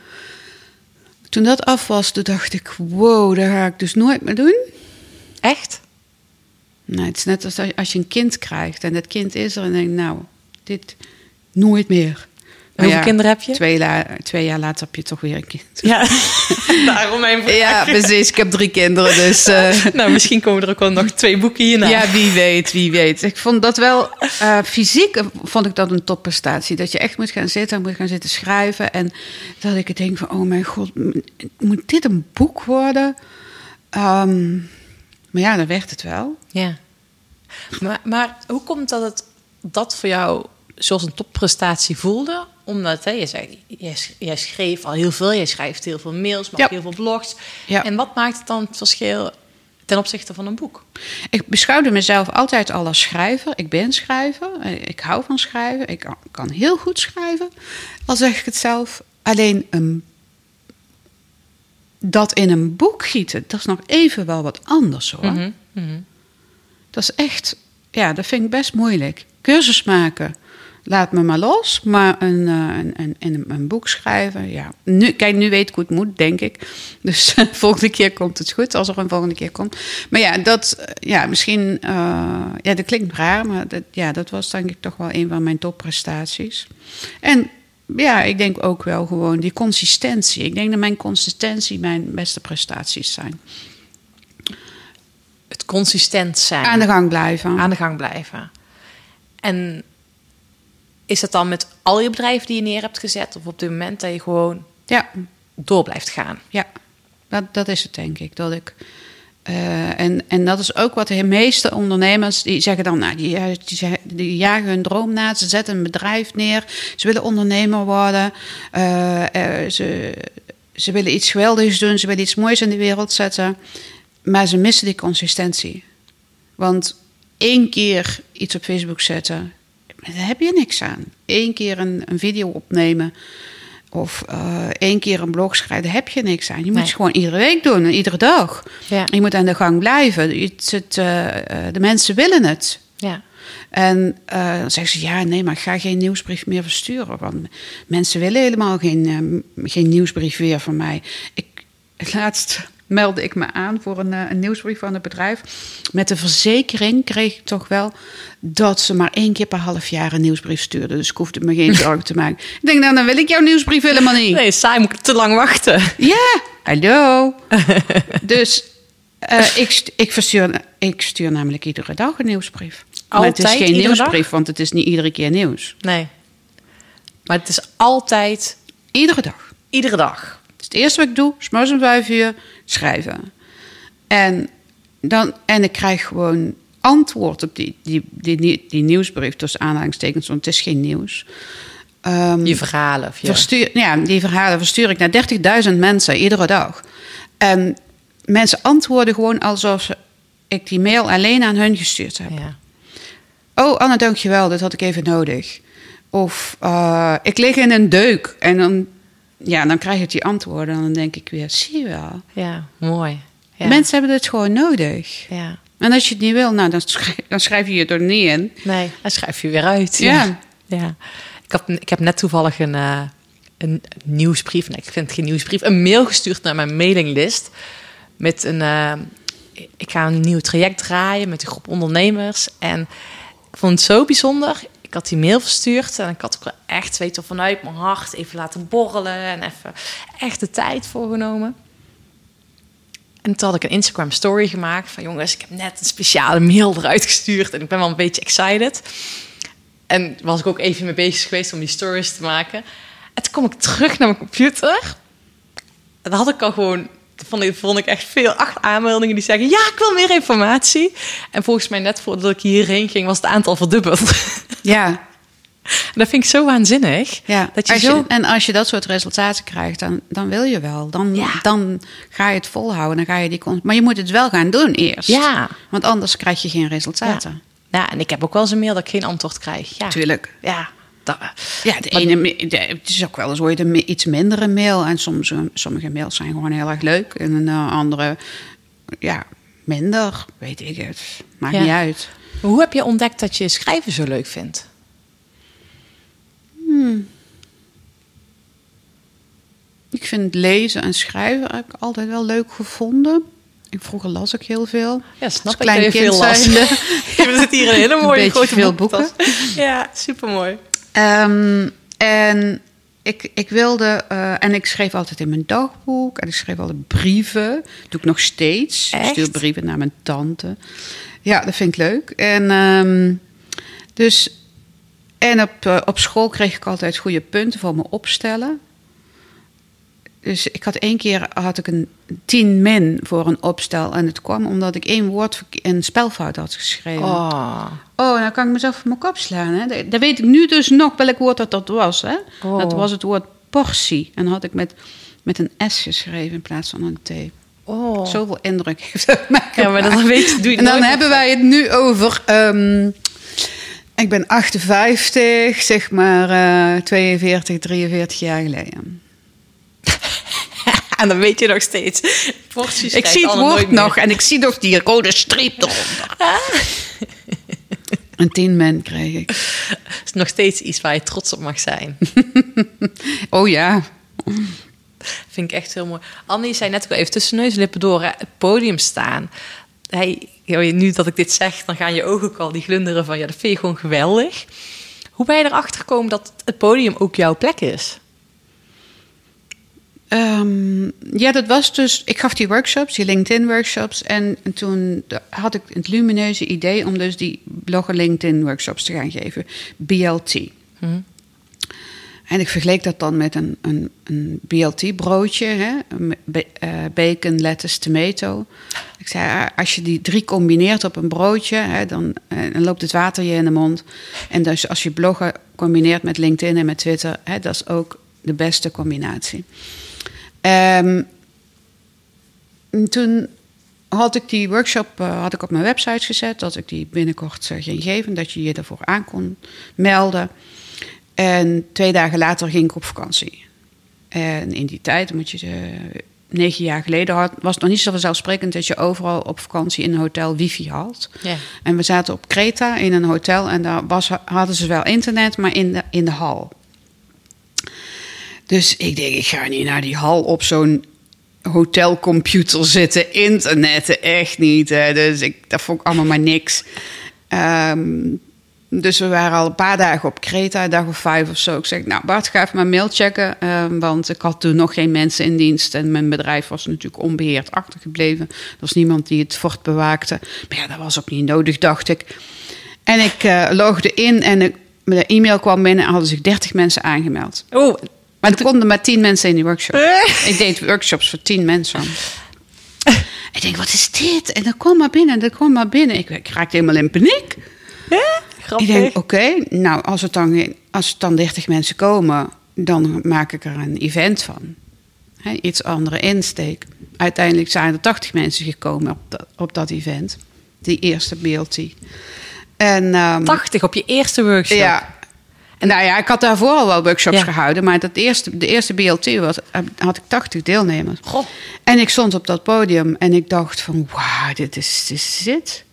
Toen dat af was, toen dacht ik... Wow, dat ga ik dus nooit meer doen. Echt? Nee, het is net als als je een kind krijgt. En dat kind is er en denk nou, dit nooit meer. Maar hoeveel kinderen heb je? Twee, la- twee jaar later heb je toch weer een kind. Ja, daarom mijn vraag. Ja, precies. Ik heb drie kinderen, dus... eh, Nou, misschien komen er ook wel nog twee boeken hierna. Ja, wie weet, wie weet. Ik vond dat wel eh, fysiek vond ik dat een topprestatie. Dat je echt moet gaan zitten, moet gaan zitten schrijven. En dat ik het denk van, oh mijn god, moet dit een boek worden? Ehm, maar ja, dan werd het wel. Ja. Maar, maar hoe komt dat het dat voor jou zoals een topprestatie voelde? Omdat hè, je zei, jij, sch- jij schreef al heel veel, jij schrijft heel veel mails, maar Ja. ook heel veel blogs. Ja. En wat maakt het dan het verschil ten opzichte van een boek? Ik beschouwde mezelf altijd al als schrijver. Ik ben schrijver. Ik hou van schrijven. Ik kan- kan heel goed schrijven, al zeg ik het zelf. Alleen een, dat in een boek gieten, dat is nog even wel wat anders hoor. Mhm, mhm. Dat is echt, ja, dat vind ik best moeilijk. Cursus maken, laat me maar los. Maar een, eh, een, een, een, een boek schrijven, ja. Nu, kijk, nu weet ik hoe het moet, denk ik. Dus volgende keer komt het goed, als er een volgende keer komt. Maar ja, dat, ja, misschien, eh, ja, dat klinkt raar, maar dat, ja, dat was denk ik toch wel een van mijn topprestaties. En ja, ik denk ook wel gewoon die consistentie. Ik denk dat mijn consistentie mijn beste prestaties zijn. Het consistent zijn. Aan de gang blijven. aan de gang blijven. En is dat dan met al je bedrijven die je neer hebt gezet? Of op dit moment dat je gewoon Ja, door blijft gaan? Ja, dat, dat is het denk ik. Dat ik eh, en, en dat is ook wat de meeste ondernemers die zeggen dan, nou, die, eh, die, die jagen hun droom na, ze zetten een bedrijf neer, ze willen ondernemer worden, eh, ze, ze willen iets geweldigs doen, ze willen iets moois in de wereld zetten, maar ze missen die consistentie. Want één keer iets op Facebook zetten, daar heb je niks aan. Eén keer een, een video opnemen of eh, één keer een blog schrijven, daar heb je niks aan. Je moet Nee. het gewoon iedere week doen en iedere dag. Ja. Je moet aan de gang blijven. Het, het, eh, eh, de mensen willen het. Ja. En eh, dan zeggen ze, ja, nee, maar ik ga geen nieuwsbrief meer versturen. Want mensen willen helemaal geen, geen nieuwsbrief weer van mij. Ik, laatst meldde ik me aan voor een, eh, een nieuwsbrief van het bedrijf. Met de verzekering kreeg ik toch wel dat ze maar één keer per half jaar een nieuwsbrief stuurden. Dus ik hoefde me geen zorgen te maken. Ik denk, nou, dan wil ik jouw nieuwsbrief helemaal niet. Nee, saai moet ik te lang wachten. Ja, hallo. dus eh, ik, ik, verstuur, ik stuur namelijk iedere dag een nieuwsbrief. maar het is Altijd, geen nieuwsbrief, dag? want het is niet iedere keer nieuws. Nee. Maar het is altijd, Iedere dag. iedere dag. Het eerste wat ik doe, s'morgens om vijf uur, schrijven. En, dan, en ik krijg gewoon antwoord op die, die, die, die, nieuwsbrief, tussen aanhalingstekens, want het is geen nieuws. Ehm, Je verhalen. Of je... Verstuur, ja, die verhalen verstuur ik naar 30.000 mensen iedere dag. En mensen antwoorden gewoon alsof ze- ik die mail alleen aan hun gestuurd heb. ja. Oh, Anne, dankjewel, dit had ik even nodig. Of eh, ik lig in een deuk. En dan, ja, dan krijg ik die antwoorden. En dan denk ik weer, zie je wel. ja, mooi. Ja. Mensen hebben dit gewoon nodig. Ja. En als je het niet wil, nou, dan, schrijf, dan schrijf je het er niet in. Nee, dan schrijf je weer uit. Ja. ja. Ik, had, ik heb net toevallig een, eh, een nieuwsbrief, nee, ik vind het geen nieuwsbrief, een mail gestuurd naar mijn mailinglist. Met een, eh, ik ga een nieuw traject draaien met een groep ondernemers. En ik vond het zo bijzonder. Ik had die mail verstuurd en ik had ook echt, wel, vanuit mijn hart even laten borrelen en even echt de tijd voor genomen. En toen had ik een Instagram story gemaakt van jongens, ik heb net een speciale mail eruit gestuurd en ik ben wel een beetje excited. En was ik ook even mee bezig geweest om die stories te maken. En toen kom ik terug naar mijn computer. En dan had ik al gewoon, vond ik, vond ik echt veel, acht aanmeldingen die zeggen, ja, ik wil meer informatie. En volgens mij net voordat ik hierheen ging, was het aantal verdubbeld. Ja, en dat vind ik zo waanzinnig. ja. Dat je als zo... en als je dat soort resultaten krijgt, dan, dan wil je wel. Dan, Ja. dan ga je het volhouden. Dan ga je die maar je moet het wel gaan doen eerst. Ja. Want anders krijg je geen resultaten. Ja, en ik heb ook wel eens een mail dat ik geen antwoord krijg. Ja, Tuurlijk. Ja, dat, Ja, de Maar- ene, ma- de- het is ook wel eens ooit een iets mindere mail. En soms, sommige mails zijn gewoon heel erg leuk. En een eh, andere, ja, minder. Weet ik het. Maakt Ja. niet uit. Hoe heb je ontdekt dat je schrijven zo leuk vindt? Ik vind lezen en schrijven heb ik altijd wel leuk gevonden. Ik, vroeger las ik heel veel. Ja, snap Als ik klein kind veel las. We zitten hier in een hele Een mooie beetje grote veel boekentas. Ja, supermooi. Ehm, en ik, ik wilde, eh, en ik schreef altijd in mijn dagboek en ik schreef altijd brieven. doe ik nog steeds. Ik stuur brieven naar mijn tante. Ja, dat vind ik leuk. En ehm, dus, en op, eh, op school kreeg ik altijd goede punten voor mijn opstellen. Dus ik had één keer had ik een 10 min voor een opstel. En het kwam omdat ik één woord, een spelfout had geschreven. Oh. Oh, dan kan ik mezelf op mijn kop slaan. Hè? Dat- Dat weet ik nu dus nog welk woord dat, dat was. Hè? Oh. Dat was het woord portie. En had ik met, met een S geschreven in plaats van een T. Oh. Zoveel indruk heeft dat mij Ja, maar gemaakt. weet je, doe je En dan hebben wij het nu over... ehm, ik ben 58, zeg maar eh 42, 43 jaar geleden. En dan weet je nog steeds. Porties Ik zie het woord nog en ik zie nog die rode streep eronder. Een 10 men kreeg ik. Is nog steeds iets waar je trots op mag zijn. Oh ja. Vind ik echt heel mooi. Annie zei net ook al even tussen neus en lippen door hè, het podium staan. Hey, nu dat ik dit zeg, dan gaan je ogen ook al die glunderen van ja, dat vind je gewoon geweldig. Hoe ben je erachter gekomen dat het podium ook jouw plek is? Ehm, ja, dat was dus. Ik gaf die workshops, die LinkedIn-workshops. En, en toen had ik het lumineuze idee om dus die blogger LinkedIn-workshops te gaan geven. BLT. En ik vergeleek dat dan met een, een, een BLT-broodje: hè? Eh, bacon, lettuce, tomato. Ik zei: ah, als je die drie combineert op een broodje, hè, dan, eh, dan loopt het water je in de mond. En dus als je bloggen combineert met LinkedIn en met Twitter, hè, dat is ook de beste combinatie. Ehm, en toen had ik die workshop eh, had ik op mijn website gezet, dat ik die binnenkort eh, ging geven, dat je je ervoor aan kon melden. En twee dagen later ging ik op vakantie. En in die tijd, moet je de, negen jaar geleden, had, was het nog niet zo vanzelfsprekend dat je overal op vakantie in een hotel wifi had. Ja. En we zaten op Kreta in een hotel en daar was, hadden ze wel internet, maar in de, in de hal. Dus ik denk, ik ga niet naar die hal op zo'n hotelcomputer zitten, internetten, echt niet. Hè. Dus ik, dat vond ik allemaal maar niks. Ehm, dus we waren al een paar dagen op Kreta, dag of vijf of zo. Ik zeg, nou Bart, ga even mijn mail checken. ehm, want ik had toen nog geen mensen in dienst. En mijn bedrijf was natuurlijk onbeheerd achtergebleven. Er was niemand die het fort bewaakte. Maar ja, dat was ook niet nodig, dacht ik. En ik eh, logde in en de e-mail kwam binnen en hadden zich 30 mensen aangemeld. Oh, Maar er konden maar 10 mensen in die workshop. ik deed workshops voor 10 mensen. ik denk, wat is dit? En dan kwam maar binnen, en dan kwam maar binnen. Ik, ik raakte helemaal in paniek. grappig. Ik denk, oké, nou, als het, dan, als het dan 30 mensen komen, dan maak ik er een event van. Iets andere insteek. Uiteindelijk zijn er 80 mensen gekomen op dat, op dat event. Die eerste BLT. En, ehm, 80 op je eerste workshop. ja. En nou ja, ik had daarvoor al wel workshops Ja. gehouden, maar dat eerste, de eerste BLT was, eh, had ik 80 deelnemers. Goh. En ik stond op dat podium en ik dacht van, wauw, dit is, dit is.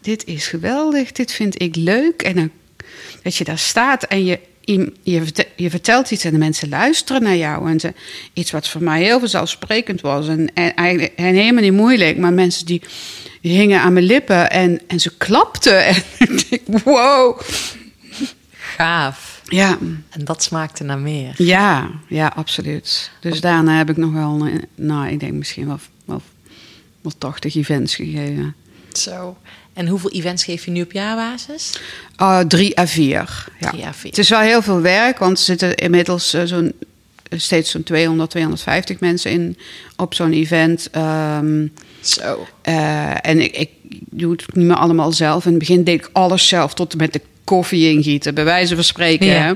Dit is geweldig, dit vind ik leuk. En dan, dat je daar staat en je, je, je verte- je vertelt iets en de mensen luisteren naar jou. En ze, iets wat voor mij heel vanzelfsprekend was en, en, eigenlijk- en helemaal niet moeilijk. Maar mensen die, die hingen aan mijn lippen en, en ze klapten. En ik denk, wow. Gaaf. Ja, En dat smaakte naar meer. ja, ja, absoluut. Dus daarna heb ik nog wel, nou, ik denk misschien wel, wel, wel 80 events gegeven. Zo. En hoeveel events geef je nu op jaarbasis? Ah, drie à vier. Ja. Drie à vier. Het is wel heel veel werk, want er zitten inmiddels eh, zo'n, steeds zo'n 200, 250 mensen in op zo'n event. Ehm, Zo. eh, en ik, ik doe het niet meer allemaal zelf. In het begin deed ik alles zelf, tot en met de koffie ingieten, bij wijze van spreken. Ja. Hè?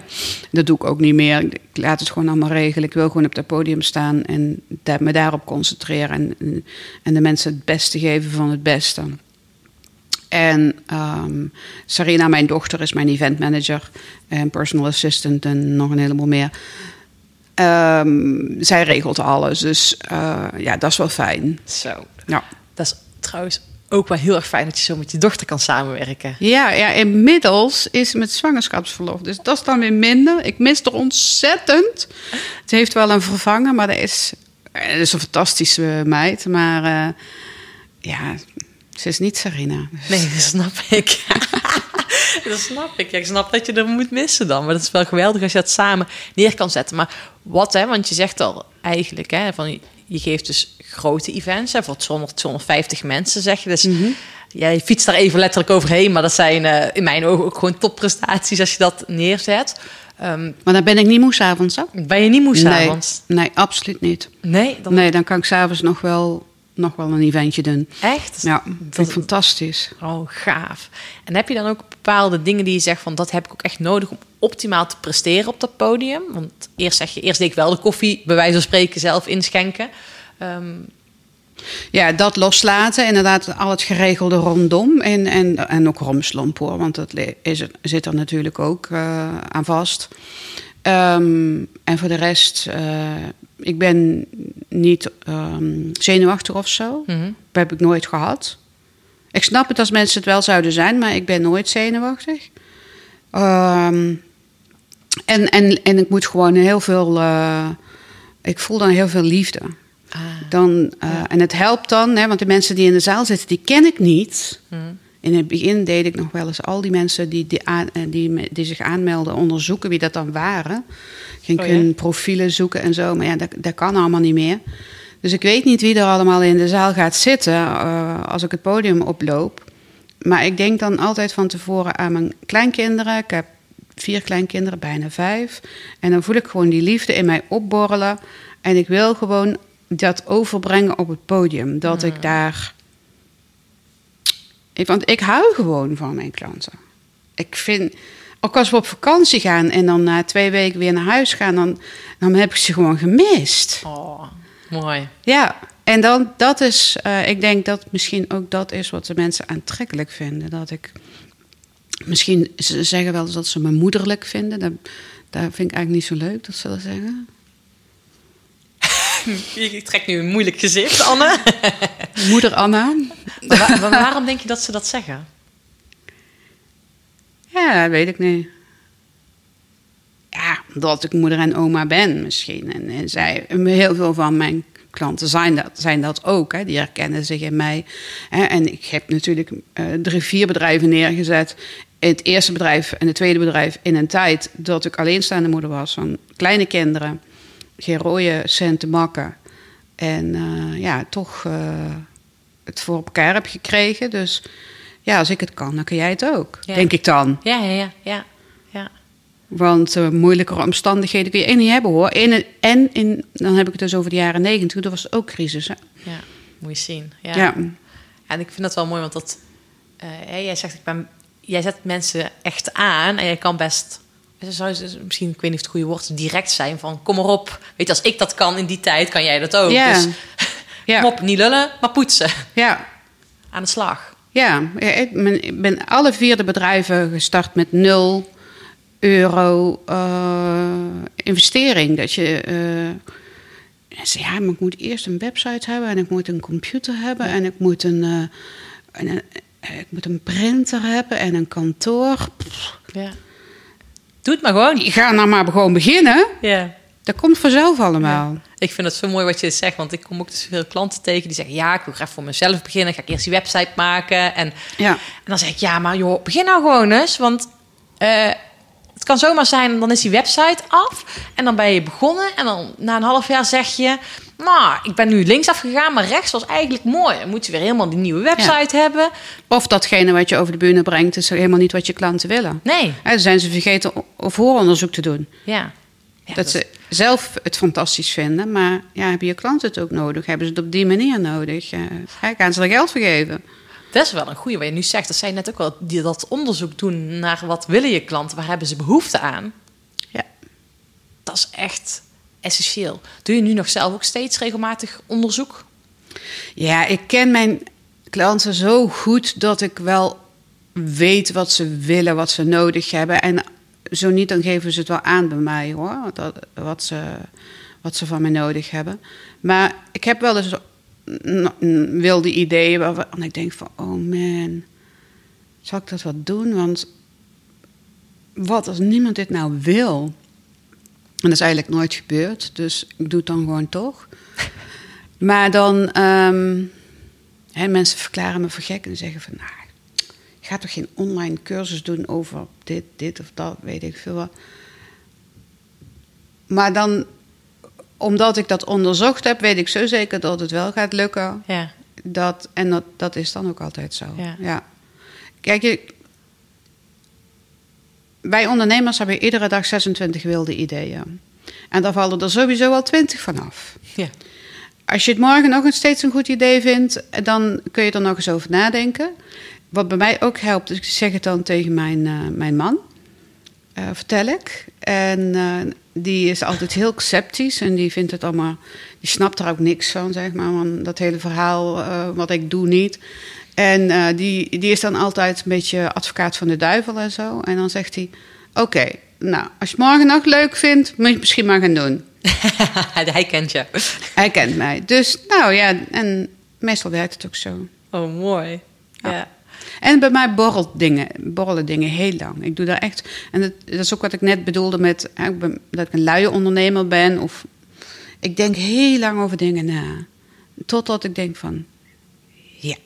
Dat doe ik ook niet meer. Ik laat het gewoon allemaal regelen. Ik wil gewoon op dat podium staan en da- me daarop concentreren. En, en de mensen het beste geven van het beste. En ehm, Sarina, mijn dochter, is mijn event manager en personal assistant en nog een heleboel meer. Ehm, zij regelt alles, dus eh, ja, dat is wel fijn. Zo. Ja. Dat is trouwens ook wel heel erg fijn dat je zo met je dochter kan samenwerken. Ja, ja, inmiddels is het met zwangerschapsverlof. Dus dat is dan weer minder. Ik mis er ontzettend. Het heeft wel een vervanger, maar dat is, dat is een fantastische meid. Maar eh, ja, ze is niet Sarina. Nee, dat snap ik. dat snap ik. Ja, ik snap dat je er moet missen dan. Maar dat is wel geweldig als je dat samen neer kan zetten. Maar wat, hè? Want je zegt al eigenlijk, hè, van je geeft dus grote events, hè, voor 200, 250 mensen, zeg je. Dus ja, je fietst daar even letterlijk overheen. Maar dat zijn eh, in mijn ogen ook gewoon topprestaties als je dat neerzet. Ehm, Maar dan ben ik niet moe s'avonds, hè? ben je niet moe Nee, s'avonds? nee, absoluut niet. Nee, dan Nee, dan kan ik s'avonds nog wel, nog wel een eventje doen. echt? Ja, vind ik fantastisch. Oh, gaaf. En heb je dan ook bepaalde dingen die je zegt van dat heb ik ook echt nodig om optimaal te presteren op dat podium? Want eerst zeg je, eerst deed ik wel de koffie, bij wijze van spreken, zelf inschenken. Ehm, Ja, dat loslaten. Inderdaad, al het geregelde rondom. En, en, en ook romslomp hoor, want dat is, zit er natuurlijk ook eh, aan vast. Ehm, en voor de rest, eh, ik ben niet ehm, zenuwachtig of zo. mhm. Dat heb ik nooit gehad. Ik snap het als mensen het wel zouden zijn, maar ik ben nooit zenuwachtig. Ehm, en, en, en ik moet gewoon heel veel. eh, ik voel dan heel veel liefde. Ah, Dan, eh, En het helpt dan, hè, want de mensen die in de zaal zitten, die ken ik niet. mhm. In het begin deed ik nog wel eens al die mensen die, die, aan- eh, die, die zich aanmelden onderzoeken wie dat dan waren. Ging Oh ja? hun profielen zoeken en zo, maar ja, dat, dat kan allemaal niet meer. Dus ik weet niet wie er allemaal in de zaal gaat zitten eh, als ik het podium oploop. Maar ik denk dan altijd van tevoren aan mijn kleinkinderen. Ik heb vier kleinkinderen, bijna vijf. En dan voel ik gewoon die liefde in mij opborrelen. En ik wil gewoon dat overbrengen op het podium. Dat ik daar. Ik, want ik hou gewoon van mijn klanten. Ik vind. Ook als we op vakantie gaan en dan na twee weken weer naar huis gaan, dan, dan heb ik ze gewoon gemist. Oh, mooi. Ja, en dan dat is, eh, ik denk dat misschien ook dat is wat de mensen aantrekkelijk vinden. Dat ik, misschien, ze zeggen wel eens dat ze me moederlijk vinden. Dat, dat vind ik eigenlijk niet zo leuk dat ze dat zeggen. Je trekt nu een moeilijk gezicht, Anne. Moeder Anna. Maar waarom denk je dat ze dat zeggen? Ja, dat weet ik niet. Ja, omdat ik moeder en oma ben misschien. En, en zij, heel veel van mijn klanten zijn dat, zijn dat ook. Hè. Die herkennen zich in mij. Hè. En ik heb natuurlijk eh, drie, vier bedrijven neergezet. Het eerste bedrijf en het tweede bedrijf in een tijd dat ik alleenstaande moeder was van kleine kinderen. Geen rode cent te makken. En eh, ja, toch eh, het voor elkaar heb gekregen. Dus ja, als ik het kan, dan kun jij het ook. Ja. Denk ik dan. Ja, ja, ja. ja, ja. Want eh, moeilijkere omstandigheden kun je één niet hebben hoor. En, en in, dan heb ik het dus over de jaren negentig. Dat was ook crisis. Hè? ja. Moet je zien. Ja. Ja. En ik vind dat wel mooi, want dat, jij zegt, ik ben, jij zet mensen echt aan en jij kan best, zou je- misschien, ik weet niet of het goede woord is, direct zijn van, kom maar op. Weet je, als ik dat kan in die tijd, kan jij dat ook. Ja. Dus Ja. kom op, niet lullen, maar poetsen. Ja, Aan de slag. ja. Ik ben, ik ben alle vier de bedrijven gestart met nul euro eh, investering. Dat je... mensen, ja, maar ik moet eerst een website hebben en ik moet een computer hebben en ik moet een, eh, een, ik moet een printer hebben en een kantoor. Pff, Ja. Doe het maar gewoon. Ga nou maar gewoon beginnen. Ja. Dat komt vanzelf allemaal. Ik vind het zo mooi wat je zegt, want ik kom ook dus veel klanten tegen die zeggen: Ja, ik wil graag voor mezelf beginnen. Ga ik eerst die website maken. En, Ja. en dan zeg ik: Ja, maar joh, begin nou gewoon eens. Want eh, het kan zomaar zijn, dan is die website af. En dan ben je begonnen. En dan na een half jaar zeg je: Nou, ik ben nu linksaf gegaan, maar rechts was eigenlijk mooi. Dan moet je weer helemaal die nieuwe website hebben. Of datgene wat je over de bühne brengt, is helemaal niet wat je klanten willen. Nee, Dan zijn ze vergeten vooronderzoek te doen. ja. Ja, dat ze zelf het fantastisch vinden, maar ja, hebben je klanten het ook nodig? Hebben ze het op die manier nodig? Eh, gaan ze er geld voor geven? Dat is wel een goede wat je nu zegt. Dat zij net ook wel die, dat onderzoek doen naar wat willen je klanten, waar hebben ze behoefte aan. Ja. Dat is echt essentieel. Doe je nu nog zelf ook steeds regelmatig onderzoek? ja, ik ken mijn klanten zo goed dat ik wel weet wat ze willen, wat ze nodig hebben. En zo niet, dan geven ze het wel aan bij mij hoor, dat, wat, ze, wat ze van mij nodig hebben. Maar ik heb wel eens wilde ideeën waarvan ik denk van, oh man, zal ik dat wat doen? Want wat als niemand dit nou wil? En dat is eigenlijk nooit gebeurd, dus ik doe het dan gewoon toch. Maar dan, ehm, hè, mensen verklaren me voor gek en zeggen van, nou, je gaat toch geen online cursus doen over dit, dit of dat, weet ik veel wat. Maar dan, omdat ik dat onderzocht heb, weet ik zo zeker dat het wel gaat lukken. Ja. Dat, en dat, dat is dan ook altijd zo. Ja. Ja. Kijk, je, wij ondernemers hebben iedere dag 26 wilde ideeën. En daar vallen er sowieso al 20 van af. Ja. Als je het morgen nog steeds een goed idee vindt, dan kun je er nog eens over nadenken. Wat bij mij ook helpt, is ik zeg het dan tegen mijn, eh, mijn man. eh, vertel ik. En eh, die is altijd heel sceptisch en die vindt het allemaal, die snapt er ook niks van, zeg maar, van dat hele verhaal, wat ik doe niet. En eh, die, die is dan altijd een beetje advocaat van de duivel en zo. En dan zegt hij: Oké, nou, als je morgen nog leuk vindt, moet je het misschien maar gaan doen. Hij kent je. Hij kent mij. Dus nou ja, en meestal werkt het ook zo. Oh, mooi. Ja. En bij mij borrelt dingen, borrelen dingen heel lang. Ik doe daar echt. En dat, dat is ook wat ik net bedoelde met ik ben- dat ik een luie ondernemer ben. Of ik denk heel lang over dingen na. Totdat ik denk van ja,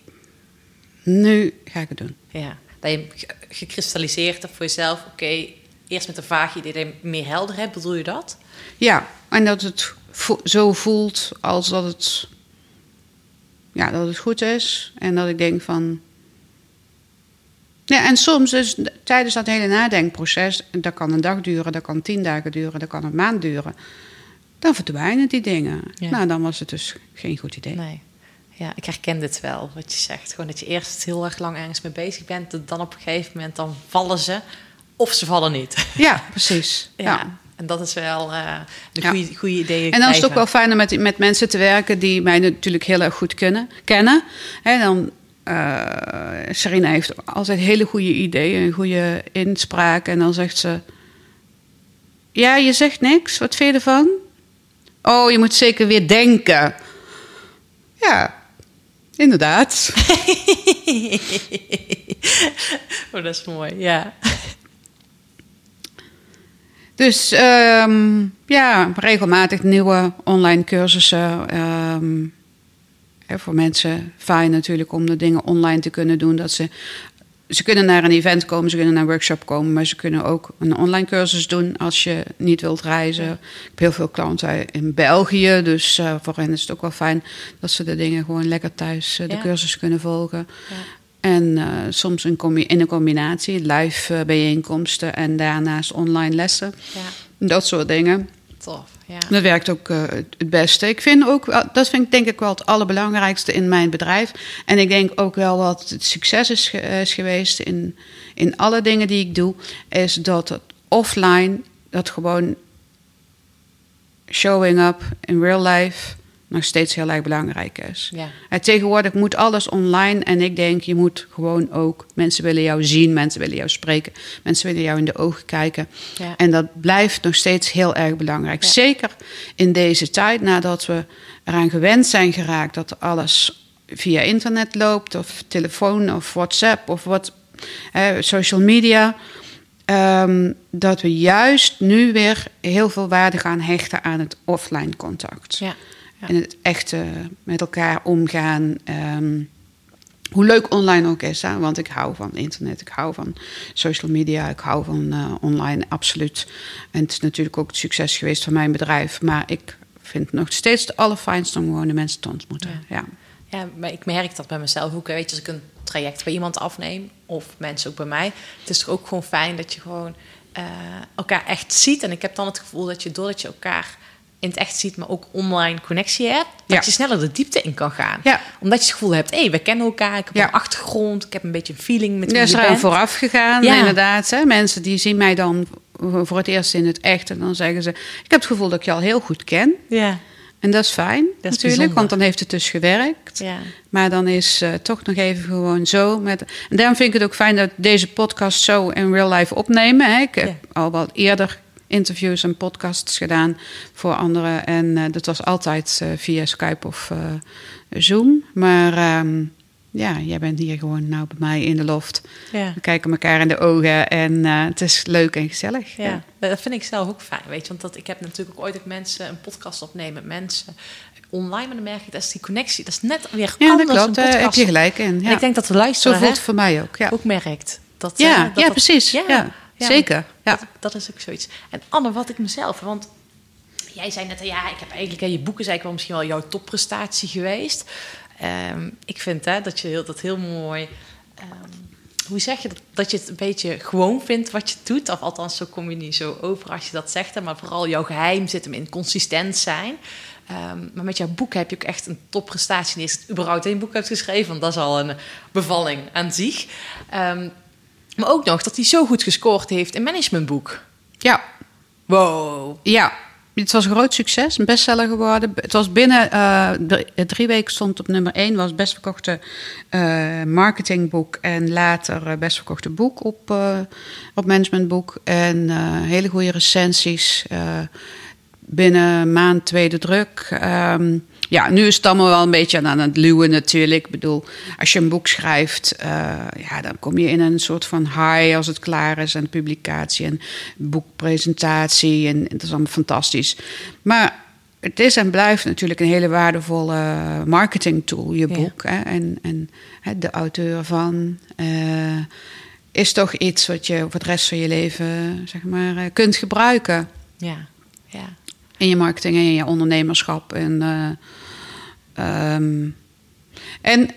nu ga ik het doen. Ja, dat je ge- gekristalliseerd hebt voor jezelf. Oké, eerst met een vaag idee meer helder hebt. Bedoel je dat? Ja, en dat het vo- zo voelt als dat het, ja, dat het goed is. En dat ik denk van. Ja, en soms is tijdens dat hele nadenkproces, dat kan een dag duren, dat kan tien dagen duren, dat kan een maand duren. Dan verdwijnen die dingen. Ja. Nou, dan was het dus geen goed idee. Nee. Ja, ik herken dit wel, wat je zegt. Gewoon dat je eerst heel erg lang ergens mee bezig bent. dat Dan op een gegeven moment dan vallen ze. Of ze vallen niet. Ja, precies. Ja. ja. En dat is wel eh de Ja. goede, goede ideeën En dan is het ook wel fijn om met, met mensen te werken die mij natuurlijk heel erg goed kunnen, kennen. Hè, dan, eh Serena heeft altijd hele goede ideeën, een goede inspraak. En dan zegt ze: Ja, je zegt niks. Wat vind je ervan? Oh, je moet zeker weer denken. Ja, inderdaad. oh, dat is mooi, ja. Dus ehm, ja, regelmatig nieuwe online cursussen. ehm, voor mensen fijn natuurlijk om de dingen online te kunnen doen. Dat ze, ze kunnen naar een event komen, ze kunnen naar een workshop komen, maar ze kunnen ook een online cursus doen als je niet wilt reizen. Ik heb heel veel klanten in België, dus eh, voor hen is het ook wel fijn dat ze de dingen gewoon lekker thuis eh, de Ja. cursus kunnen volgen. Ja. En eh, soms een combi- in een combinatie, live bijeenkomsten en daarnaast online lessen. ja, Dat soort dingen. tof. Ja. Dat werkt ook eh, het- beste. Ik vind ook, dat vind ik denk ik wel het allerbelangrijkste in mijn bedrijf. En ik denk ook wel wat het succes is, ge- is geweest in, in alle dingen die ik doe, is dat het offline, dat gewoon showing up in real life nog steeds heel erg belangrijk is. Ja. En tegenwoordig moet alles online en ik denk je moet gewoon ook mensen willen jou zien, mensen willen jou spreken, mensen willen jou in de ogen kijken. Ja. En dat blijft nog steeds heel erg belangrijk. Ja. Zeker in deze tijd nadat we eraan gewend zijn geraakt dat alles via internet loopt of telefoon of WhatsApp of wat hè, social media. ehm, dat we juist nu weer heel veel waarde gaan hechten aan het offline contact. Ja. En het echte met elkaar omgaan. ehm, hoe leuk online ook is, hè? want ik hou van internet, ik hou van social media, ik hou van eh, online, absoluut. En het is natuurlijk ook het succes geweest van mijn bedrijf, maar ik vind nog steeds het allerfijnste om gewoon de mensen te ontmoeten. Ja. Ja, maar ik merk dat bij mezelf ook. Weet je, als ik een traject bij iemand afneem, of mensen ook bij mij, het is toch ook gewoon fijn dat je gewoon eh, elkaar echt ziet. En ik heb dan het gevoel dat je doordat je elkaar in het echt ziet, maar ook online connectie hebt, dat Ja. je sneller de diepte in kan gaan. Ja. Omdat je het gevoel hebt, hé, hey, we kennen elkaar, ik heb Ja. een achtergrond, ik heb een beetje een feeling met wie Er is je bent. vooraf gegaan, Ja. inderdaad. Hè? Mensen die zien mij dan voor het eerst in het echt en dan zeggen ze... ik heb het gevoel dat ik je al heel goed ken. Ja, En dat is fijn, is natuurlijk, bijzonder. want dan heeft het dus gewerkt. ja. Maar dan is eh, toch nog even gewoon zo. Met, en daarom vind ik het ook fijn dat deze podcast zo in real life opnemen. Hè. Ik heb al wel eerder interviews en podcasts gedaan voor anderen. En eh, dat was altijd eh, via Skype of eh, Zoom. Maar ehm, ja, jij bent hier gewoon nou bij mij in de loft. ja. We kijken elkaar in de ogen en het is leuk en gezellig. Ja, dat vind ik zelf ook fijn, weet je. Want dat, ik heb natuurlijk ook ooit ook mensen een podcast opnemen met mensen online, maar dan merk je dat is die connectie, dat is net weer Ja, anders. dat klopt. Daar heb je gelijk in. En Ja. ik denk dat de Zo luisteraar voelt hè, het voor mij ook. Ja, ook merkt. Dat, ja, dat ja dat- precies. Ja, Zeker. Ja. Dat, dat is ook zoiets. En Anne, wat ik mezelf, want jij zei net, ja, ik heb eigenlijk, hè, je boeken is eigenlijk wel misschien wel jouw topprestatie geweest. Ehm, ik vind hè, dat je heel, dat heel mooi ehm, hoe zeg je dat? Dat je het een beetje gewoon vindt wat je doet. Of althans, zo kom je niet zo over als je dat zegt. Maar vooral jouw geheim zit hem in consistent zijn. Ehm, maar met jouw boek heb je ook echt een topprestatie. Niet eens überhaupt één boek hebt geschreven, want dat is al een bevalling aan zich. Maar ook nog dat hij zo goed gescoord heeft in managementboek. Ja, Wow. ja. Het was een groot succes, een bestseller geworden. Het was binnen eh, drie, weken stond op nummer één, was het best verkochte eh, marketingboek en later eh, best verkochte boek op, eh, op managementboek. En hele goede recensies. binnen maand tweede druk. Ehm, ja, nu is het allemaal wel een beetje aan het luwen natuurlijk. Ik bedoel, als je een boek schrijft, eh, ja, dan kom je in een soort van high als het klaar is. En publicatie en boekpresentatie. En dat is allemaal fantastisch. Maar het is en blijft natuurlijk een hele waardevolle marketing tool, je Ja. boek. Hè? En, en hè, de auteur van eh, is toch iets wat je voor de rest van je leven zeg maar, eh, kunt gebruiken Ja, ja. In je marketing en in je ondernemerschap. En, eh, ehm, en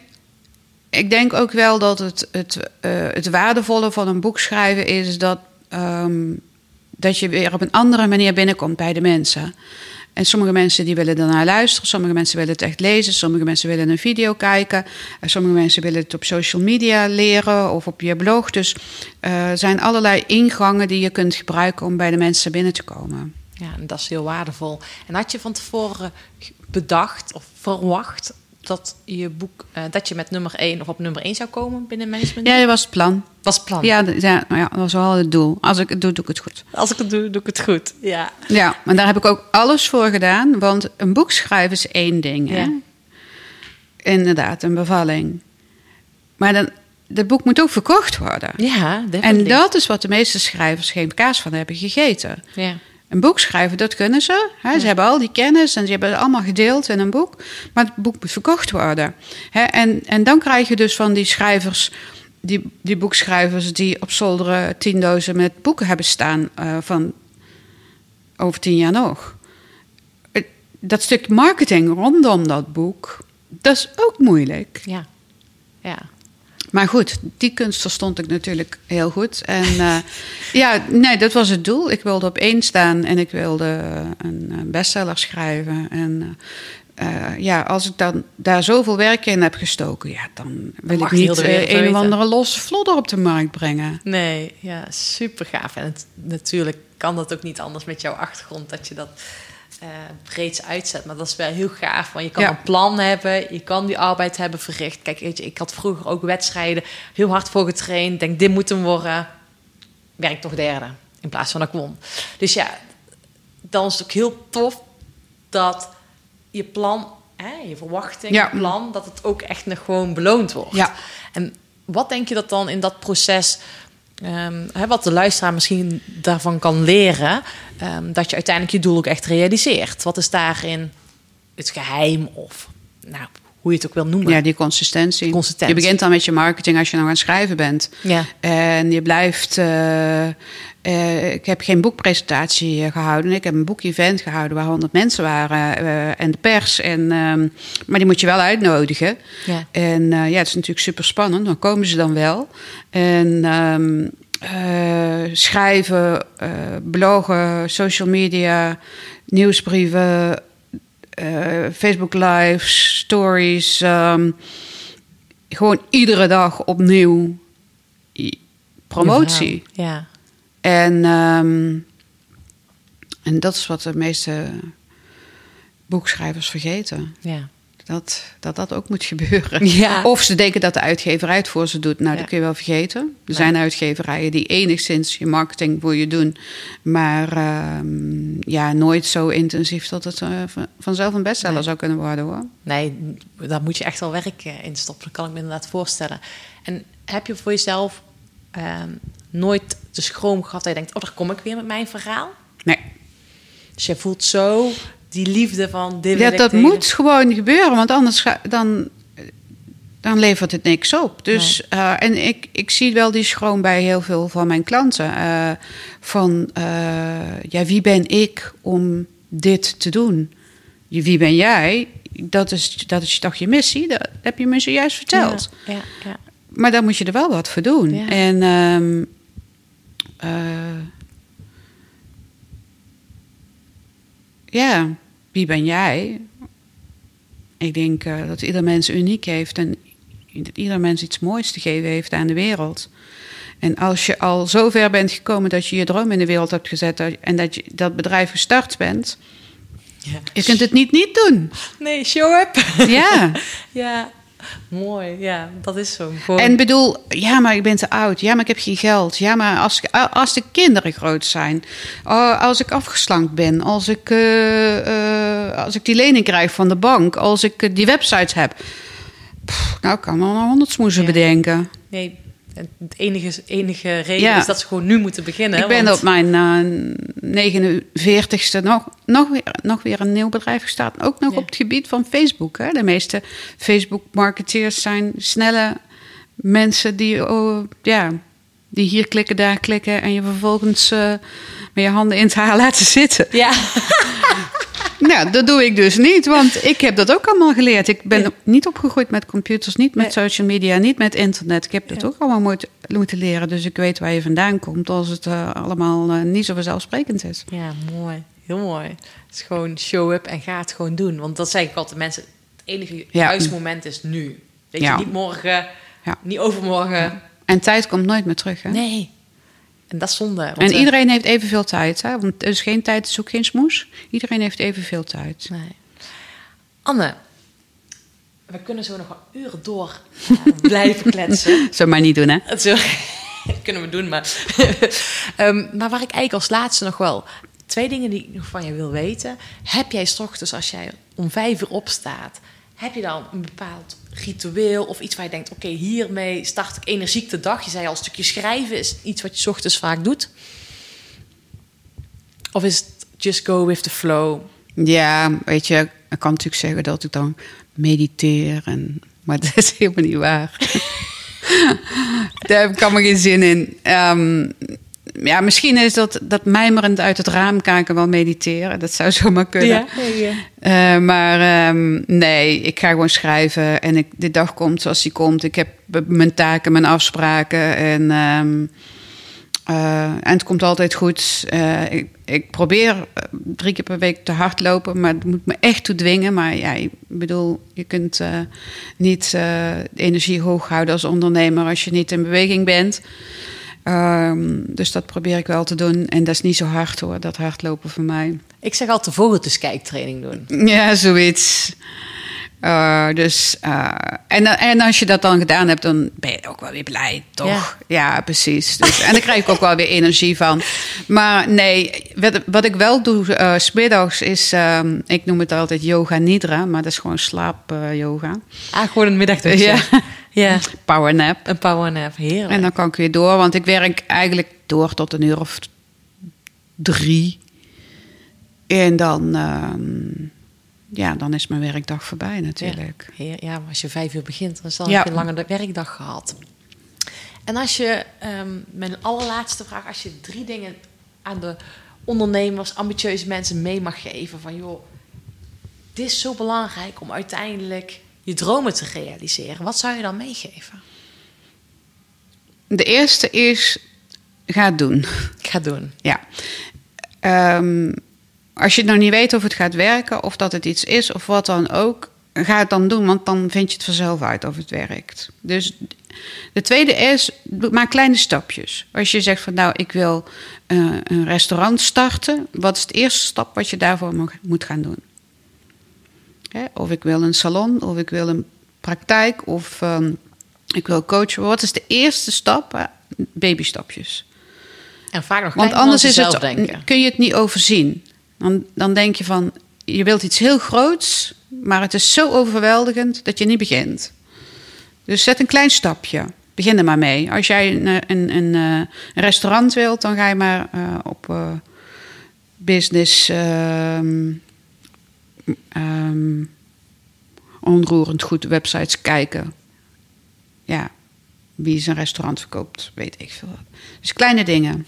ik denk ook wel dat het, het, eh, het waardevolle van een boek schrijven is dat, ehm, dat je weer op een andere manier binnenkomt bij de mensen. En sommige mensen die willen ernaar luisteren, sommige mensen willen het echt lezen, sommige mensen willen een video kijken, en sommige mensen willen het op social media leren of op je blog. Dus eh, er zijn allerlei ingangen die je kunt gebruiken om bij de mensen binnen te komen. Ja, en dat is heel waardevol. En had je van tevoren bedacht of verwacht dat je boek, eh, dat je met nummer 1 of op nummer 1 zou komen binnen management? Ja, dat was het plan. was het plan. Ja, d- ja, nou ja, dat was wel het doel. Als ik het doe, doe ik het goed. Als ik het doe, doe ik het goed. Ja. Ja, maar daar heb ik ook alles voor gedaan. Want een boek schrijven is één ding. Hè? Ja. Inderdaad, een bevalling. Maar dan, het boek moet ook verkocht worden. Ja, en dat is wat de meeste schrijvers geen kaas van hebben gegeten. Ja. Een boek schrijven, dat kunnen ze. Ze hebben al die kennis en ze hebben het allemaal gedeeld in een boek. Maar het boek moet verkocht worden. En, en dan krijg je dus van die schrijvers, die, die boekschrijvers... die op zolderen tien dozen met boeken hebben staan eh, van over tien jaar nog. Het- Dat stuk marketing rondom dat boek, dat is ook moeilijk. Ja. Ja. Maar goed, die kunst verstond ik natuurlijk heel goed. En eh, ja, nee, dat was het doel. Ik wilde op één staan en ik wilde een eh, bestseller schrijven. En eh, ja, als ik dan daar zoveel werk in heb gestoken, ja, dan wil ik niet een of andere losse vlodder op de markt brengen. Nee, ja, super gaaf. En het, natuurlijk kan dat ook niet anders met jouw achtergrond, dat je dat breeds uitzet. Maar dat is wel heel gaaf, want je kan Ja. een plan hebben, je kan die arbeid hebben verricht. Kijk, weet je, ik had vroeger ook wedstrijden heel hard voor getraind. Denk, dit moet hem worden. Werk toch derde, in plaats van dat ik won. Dus ja, dan is het ook heel tof dat je plan, hè, je verwachting, Ja. je plan, dat het ook echt nog gewoon beloond wordt. Ja. En wat denk je dat dan in dat proces, ehm, hè, wat de luisteraar misschien daarvan kan leren, ehm, dat je uiteindelijk je doel ook echt realiseert? Wat is daarin het geheim of nou, hoe je het ook wil noemen? Ja, die consistentie. Je begint dan met je marketing als je nog aan het schrijven bent. Ja. En je blijft. eh, eh, ik heb geen boekpresentatie eh, gehouden. Ik heb een boekevent gehouden waar honderd mensen waren en de pers. En, ehm, maar die moet je wel uitnodigen. Ja. En ja, het is natuurlijk super spannend. Dan komen ze dan wel. En ehm, eh, schrijven, bloggen, social media, nieuwsbrieven, Facebook Live, stories. ehm, gewoon iedere dag opnieuw promotie. Ja. En, ehm, en dat is wat de meeste boekschrijvers vergeten. Ja. Dat, dat dat ook moet gebeuren. Ja. Of ze denken dat de uitgeverij het voor ze doet. Nou, Ja. dat kun je wel vergeten. Er zijn uitgeverijen die enigszins je marketing voor je doen. Maar ehm, ja, nooit zo intensief dat het eh, van- vanzelf een bestseller Nee. zou kunnen worden hoor. Nee, daar moet je echt wel werk eh, in stoppen. Dat kan ik me inderdaad voorstellen. En heb je voor jezelf ehm, nooit de schroom gehad dat je denkt... oh, daar kom ik weer met mijn verhaal? Nee. Dus je voelt zo die liefde van... Dit Ja, dat moet gewoon gebeuren, want anders ga, dan, dan levert het niks op. Dus, eh, en ik, ik zie wel die schroom bij heel veel van mijn klanten. eh, van, eh, ja, wie ben ik om dit te doen? Je- Wie ben jij? Dat is, dat is toch je missie? Dat heb je me zojuist verteld. Ja, ja, ja. maar dan moet je er wel wat voor doen. En ehm, ja, wie ben jij? Ik denk eh, dat ieder mens uniek heeft en dat ieder mens iets moois te geven heeft aan de wereld. En als je al zo ver bent gekomen dat je je droom in de wereld hebt gezet en dat je dat bedrijf gestart bent, je kunt het niet niet doen. Nee, show up. Ja. ja, mooi. Ja, dat is zo. Gewoon... En bedoel, ja, maar ik ben te oud. Ja, maar ik heb geen geld. Ja, maar als, als de kinderen groot zijn. Oh, als ik afgeslankt ben. Als ik, eh, eh, als ik die lening krijg van de bank. Als ik eh, die websites heb. Pff, nou, ik kan wel nog honderd smoezen Ja. bedenken. Nee, het enige, enige reden Ja. is dat ze gewoon nu moeten beginnen. ik ben want- op mijn eh 49ste nog, nog, weer, nog weer een nieuw bedrijf gestart. Ook nog Ja. op het gebied van Facebook. Hè. De meeste Facebook-marketeers zijn snelle mensen die, oh, ja, die hier klikken, daar klikken... en je vervolgens eh, met je handen in het haar laten zitten. Ja, Nou, dat doe ik dus niet, want ik heb dat ook allemaal geleerd. Ik ben Ja. niet opgegroeid met computers, niet met Nee. social media, niet met internet. Ik heb dat Ja. ook allemaal moeten, moeten leren, dus ik weet waar je vandaan komt als het eh, allemaal eh, niet zo vanzelfsprekend is. ja, mooi. Heel mooi. Het is gewoon show up en ga het gewoon doen. Want dat zeg ik altijd mensen. Het enige Ja. juiste moment is nu. Weet je, niet morgen, Ja. niet overmorgen. En tijd komt nooit meer terug. Hè? Nee. En dat is zonde. want, en eh, iedereen heeft evenveel tijd. Hè? Want er is geen tijd, is ook geen smoes. Iedereen heeft evenveel tijd. Nee. Anne, we kunnen zo nog een uur door eh, blijven kletsen. Zou maar niet doen, hè? Dat kunnen we doen, maar... Ehm, maar waar ik eigenlijk als laatste nog wel... Twee dingen die ik nog van je wil weten. Heb jij 's ochtends als jij om vijf uur opstaat... Heb je dan een bepaald ritueel of iets waar je denkt... Oké, hiermee start ik energiek de dag. Je zei al, een stukje schrijven is iets wat je ochtends vaak doet. Of is het just go with the flow? Ja, weet je, ik kan natuurlijk zeggen dat ik dan mediteer. En, maar dat is helemaal niet waar. Daar heb ik geen zin in. Ehm, ja, misschien is dat, dat mijmerend uit het raam kijken wel mediteren. Dat zou zomaar kunnen. Eh, maar ehm, nee, ik ga gewoon schrijven. En ik, de dag komt zoals die komt. Ik heb mijn taken, mijn afspraken. En, ehm, eh, en het komt altijd goed. Eh, ik, ik probeer drie keer per week te hardlopen. Maar het moet me echt toe dwingen. Maar ja, ik bedoel, je kunt niet de energie hoog houden als ondernemer... als je niet in beweging bent. Ehm, dus dat probeer ik wel te doen. En dat is niet zo hard hoor, dat hardlopen voor mij. Ik zeg altijd de vogeltjeskijktraining doen. Ja, zoiets. Eh, dus, eh, en, en als je dat dan gedaan hebt, dan ben je ook wel weer blij, toch? Ja, precies. Dus, en daar krijg ik ook wel weer energie van. Maar nee, wat, wat ik wel doe, eh, 's smiddags is, ehm, ik noem het altijd yoga nidra, maar dat is gewoon slaap eh, yoga. Ah, gewoon een middagdutje. Ja. ja. Power nap. Een powernap, heerlijk. En dan kan ik weer door, want ik werk eigenlijk door tot een uur of drie. En dan, ehm, ja, dan is mijn werkdag voorbij natuurlijk. Ja, ja, als je vijf uur begint, dan is Ja. heb je een lange werkdag gehad. En als je, ehm, mijn allerlaatste vraag, als je drie dingen aan de ondernemers, ambitieuze mensen mee mag geven van joh, dit is zo belangrijk om uiteindelijk je dromen te realiseren. Wat zou je dan meegeven? De eerste is, ga het doen. Ga het doen. Ja. Ehm, als je nog niet weet of het gaat werken, of dat het iets is, of wat dan ook, ga het dan doen, want dan vind je het vanzelf uit of het werkt. Dus de tweede is, maak kleine stapjes. Als je zegt van nou, ik wil eh, een restaurant starten, wat is de eerste stap wat je daarvoor moet gaan doen? Hè, Of ik wil een salon, of ik wil een praktijk, of ehm, ik wil coachen. Wat is de eerste stap? Eh, Babystapjes. En vaak nog Want anders is het, denken. kun je het niet overzien. Dan, dan denk je van, je wilt iets heel groots, maar het is zo overweldigend dat je niet begint. Dus zet een klein stapje. Begin er maar mee. Als jij een, een, een, eh, restaurant wilt, dan ga je maar eh, op eh, business ehm, ehm, onroerend goed websites kijken. Ja, wie zijn restaurant verkoopt, weet ik veel. Dus kleine dingen.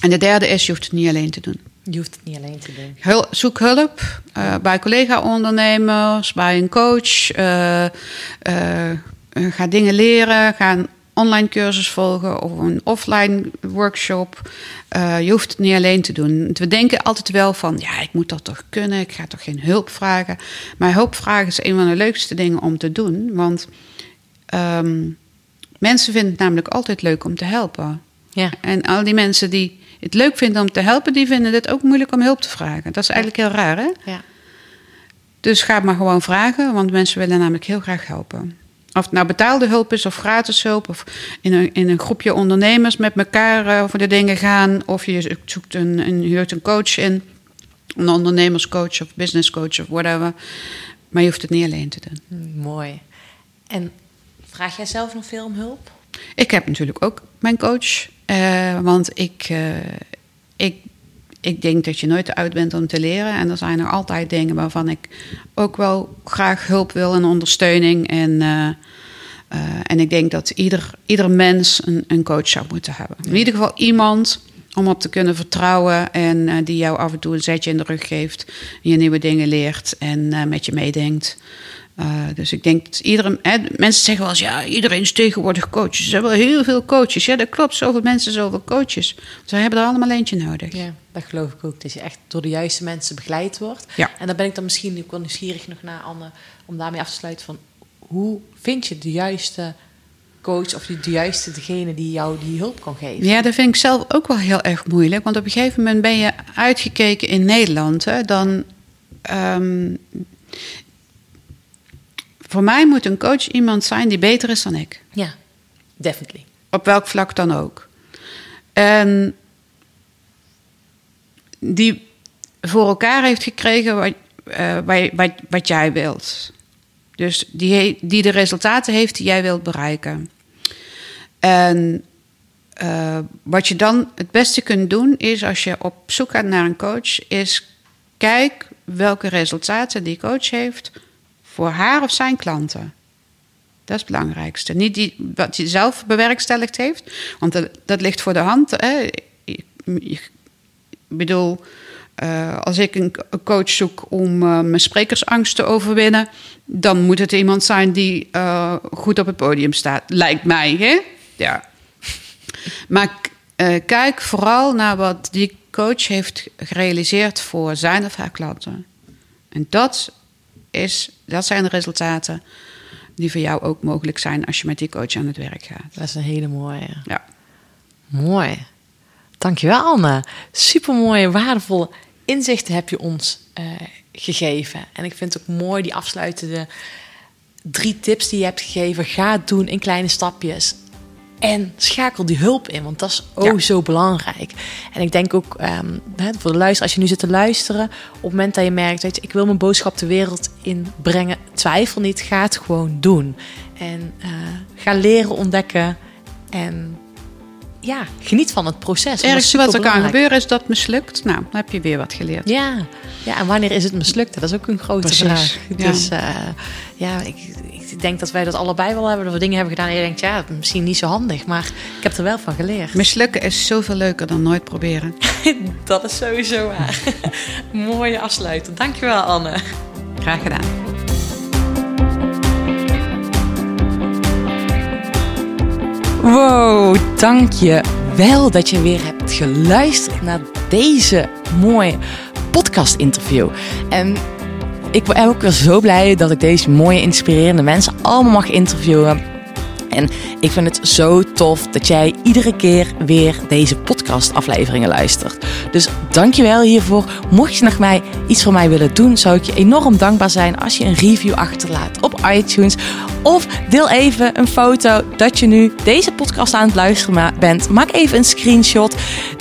En de derde is, je hoeft het niet alleen te doen. Je hoeft het niet alleen te doen. Zoek hulp eh, bij collega-ondernemers, bij een coach. eh, eh, ga dingen leren, ga een online cursus volgen of een offline workshop. Je hoeft het niet alleen te doen. We denken altijd wel van, ja, ik moet dat toch kunnen, ik ga toch geen hulp vragen. Maar hulp vragen is een van de leukste dingen om te doen, want ehm, mensen vinden het namelijk altijd leuk om te helpen. Ja. En al die mensen die het leuk vinden om te helpen, die vinden het ook moeilijk om hulp te vragen. Dat is eigenlijk heel raar, hè? Ja. Dus ga maar gewoon vragen, want mensen willen namelijk heel graag helpen. Of het nou betaalde hulp is of gratis hulp, of in een, in een groepje ondernemers met elkaar eh, over de dingen gaan, of je zoekt een, een, huurt een coach in, een ondernemerscoach of businesscoach of whatever. Maar je hoeft het niet alleen te doen. Hm, Mooi. En vraag jij zelf nog veel om hulp? Ik heb natuurlijk ook mijn coach, eh, want ik, eh, ik, ik denk dat je nooit te oud bent om te leren. En er zijn er altijd dingen waarvan ik ook wel graag hulp wil en ondersteuning. En, eh, en ik denk dat ieder, ieder mens een, een coach zou moeten hebben. In ieder geval iemand om op te kunnen vertrouwen en die jou af en toe een zetje in de rug geeft. Je nieuwe dingen leert en met je meedenkt. Eh, dus ik denk dat iedereen. Hè, mensen zeggen wel eens: ja, iedereen is tegenwoordig coaches. Er zijn wel heel veel coaches. Ja, dat klopt. Zoveel mensen, zoveel coaches. Ze hebben er allemaal eentje nodig. Ja, dat geloof ik ook. Dat je echt door de juiste mensen begeleid wordt. Ja. En dan ben ik dan misschien ook wel nieuwsgierig nog naar Anne, om daarmee af te sluiten van hoe vind je de juiste coach of de juiste degene die jou die hulp kan geven? Ja, dat vind ik zelf ook wel heel erg moeilijk. Want op een gegeven moment ben je uitgekeken in Nederland. Hè, dan. ehm, voor mij moet een coach iemand zijn die beter is dan ik. Ja, definitely. Op welk vlak dan ook. En die voor elkaar heeft gekregen wat, eh, wat, wat, wat jij wilt. Dus die, die de resultaten heeft die jij wilt bereiken. En eh, wat je dan het beste kunt doen is als je op zoek gaat naar een coach, is kijk welke resultaten die coach heeft voor haar of zijn klanten. Dat is het belangrijkste. Niet die, wat hij zelf bewerkstelligd heeft, want dat, dat ligt voor de hand. Hè. Ik, bedoel, eh, als ik een coach zoek om eh, mijn sprekersangst te overwinnen, dan moet het iemand zijn die eh, goed op het podium staat. Lijkt mij, hè? Ja. Maar kijk vooral naar wat die coach heeft gerealiseerd voor zijn of haar klanten. En dat, is, dat zijn de resultaten die voor jou ook mogelijk zijn als je met die coach aan het werk gaat. Dat is een hele mooie. Ja. Mooi. Dankjewel Anne. Super mooie, waardevolle inzichten heb je ons eh, gegeven. En ik vind het ook mooi die afsluitende drie tips die je hebt gegeven. Ga het doen in kleine stapjes. En schakel die hulp in, want dat is oh Ja. zo belangrijk. En ik denk ook ehm, voor de luister, als je nu zit te luisteren, op het moment dat je merkt, weet je, ik wil mijn boodschap de wereld inbrengen, twijfel niet, ga het gewoon doen. En eh, ga leren ontdekken en ja, geniet van het proces. Het ergste wat er kan gebeuren is dat het mislukt. Nou, dan heb je weer wat geleerd. Ja. ja, en wanneer is het mislukt? Dat is ook een grote Precies, vraag. ja. Dus eh, ja, ik, ik denk dat wij dat allebei wel hebben. Dat we dingen hebben gedaan en je denkt, ja, misschien niet zo handig. Maar ik heb er wel van geleerd. Mislukken is zoveel leuker dan nooit proberen. dat is sowieso waar. Mooie afsluiter. Dankjewel, Anne. Graag gedaan. Wow, dank je wel dat je weer hebt geluisterd naar deze mooie podcast-interview. En ik ben ook weer zo blij dat ik deze mooie, inspirerende mensen allemaal mag interviewen. En ik vind het zo tof dat jij iedere keer weer deze podcastafleveringen luistert. Dus dankjewel hiervoor. Mocht je nog mij iets voor mij willen doen, zou ik je enorm dankbaar zijn als je een review achterlaat op iTunes. Of deel even een foto dat je nu deze podcast aan het luisteren bent. Maak even een screenshot.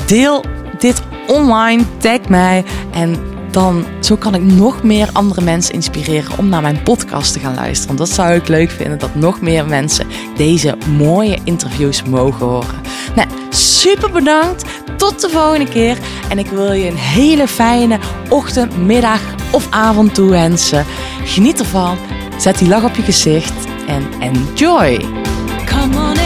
Deel dit online. Tag mij. En dan zo kan ik nog meer andere mensen inspireren om naar mijn podcast te gaan luisteren. Dat zou ik leuk vinden, dat nog meer mensen deze mooie interviews mogen horen. Nou, super bedankt. Tot de volgende keer. En ik wil je een hele fijne ochtend, middag of avond toewensen. Geniet ervan. Zet die lach op je gezicht en enjoy. Come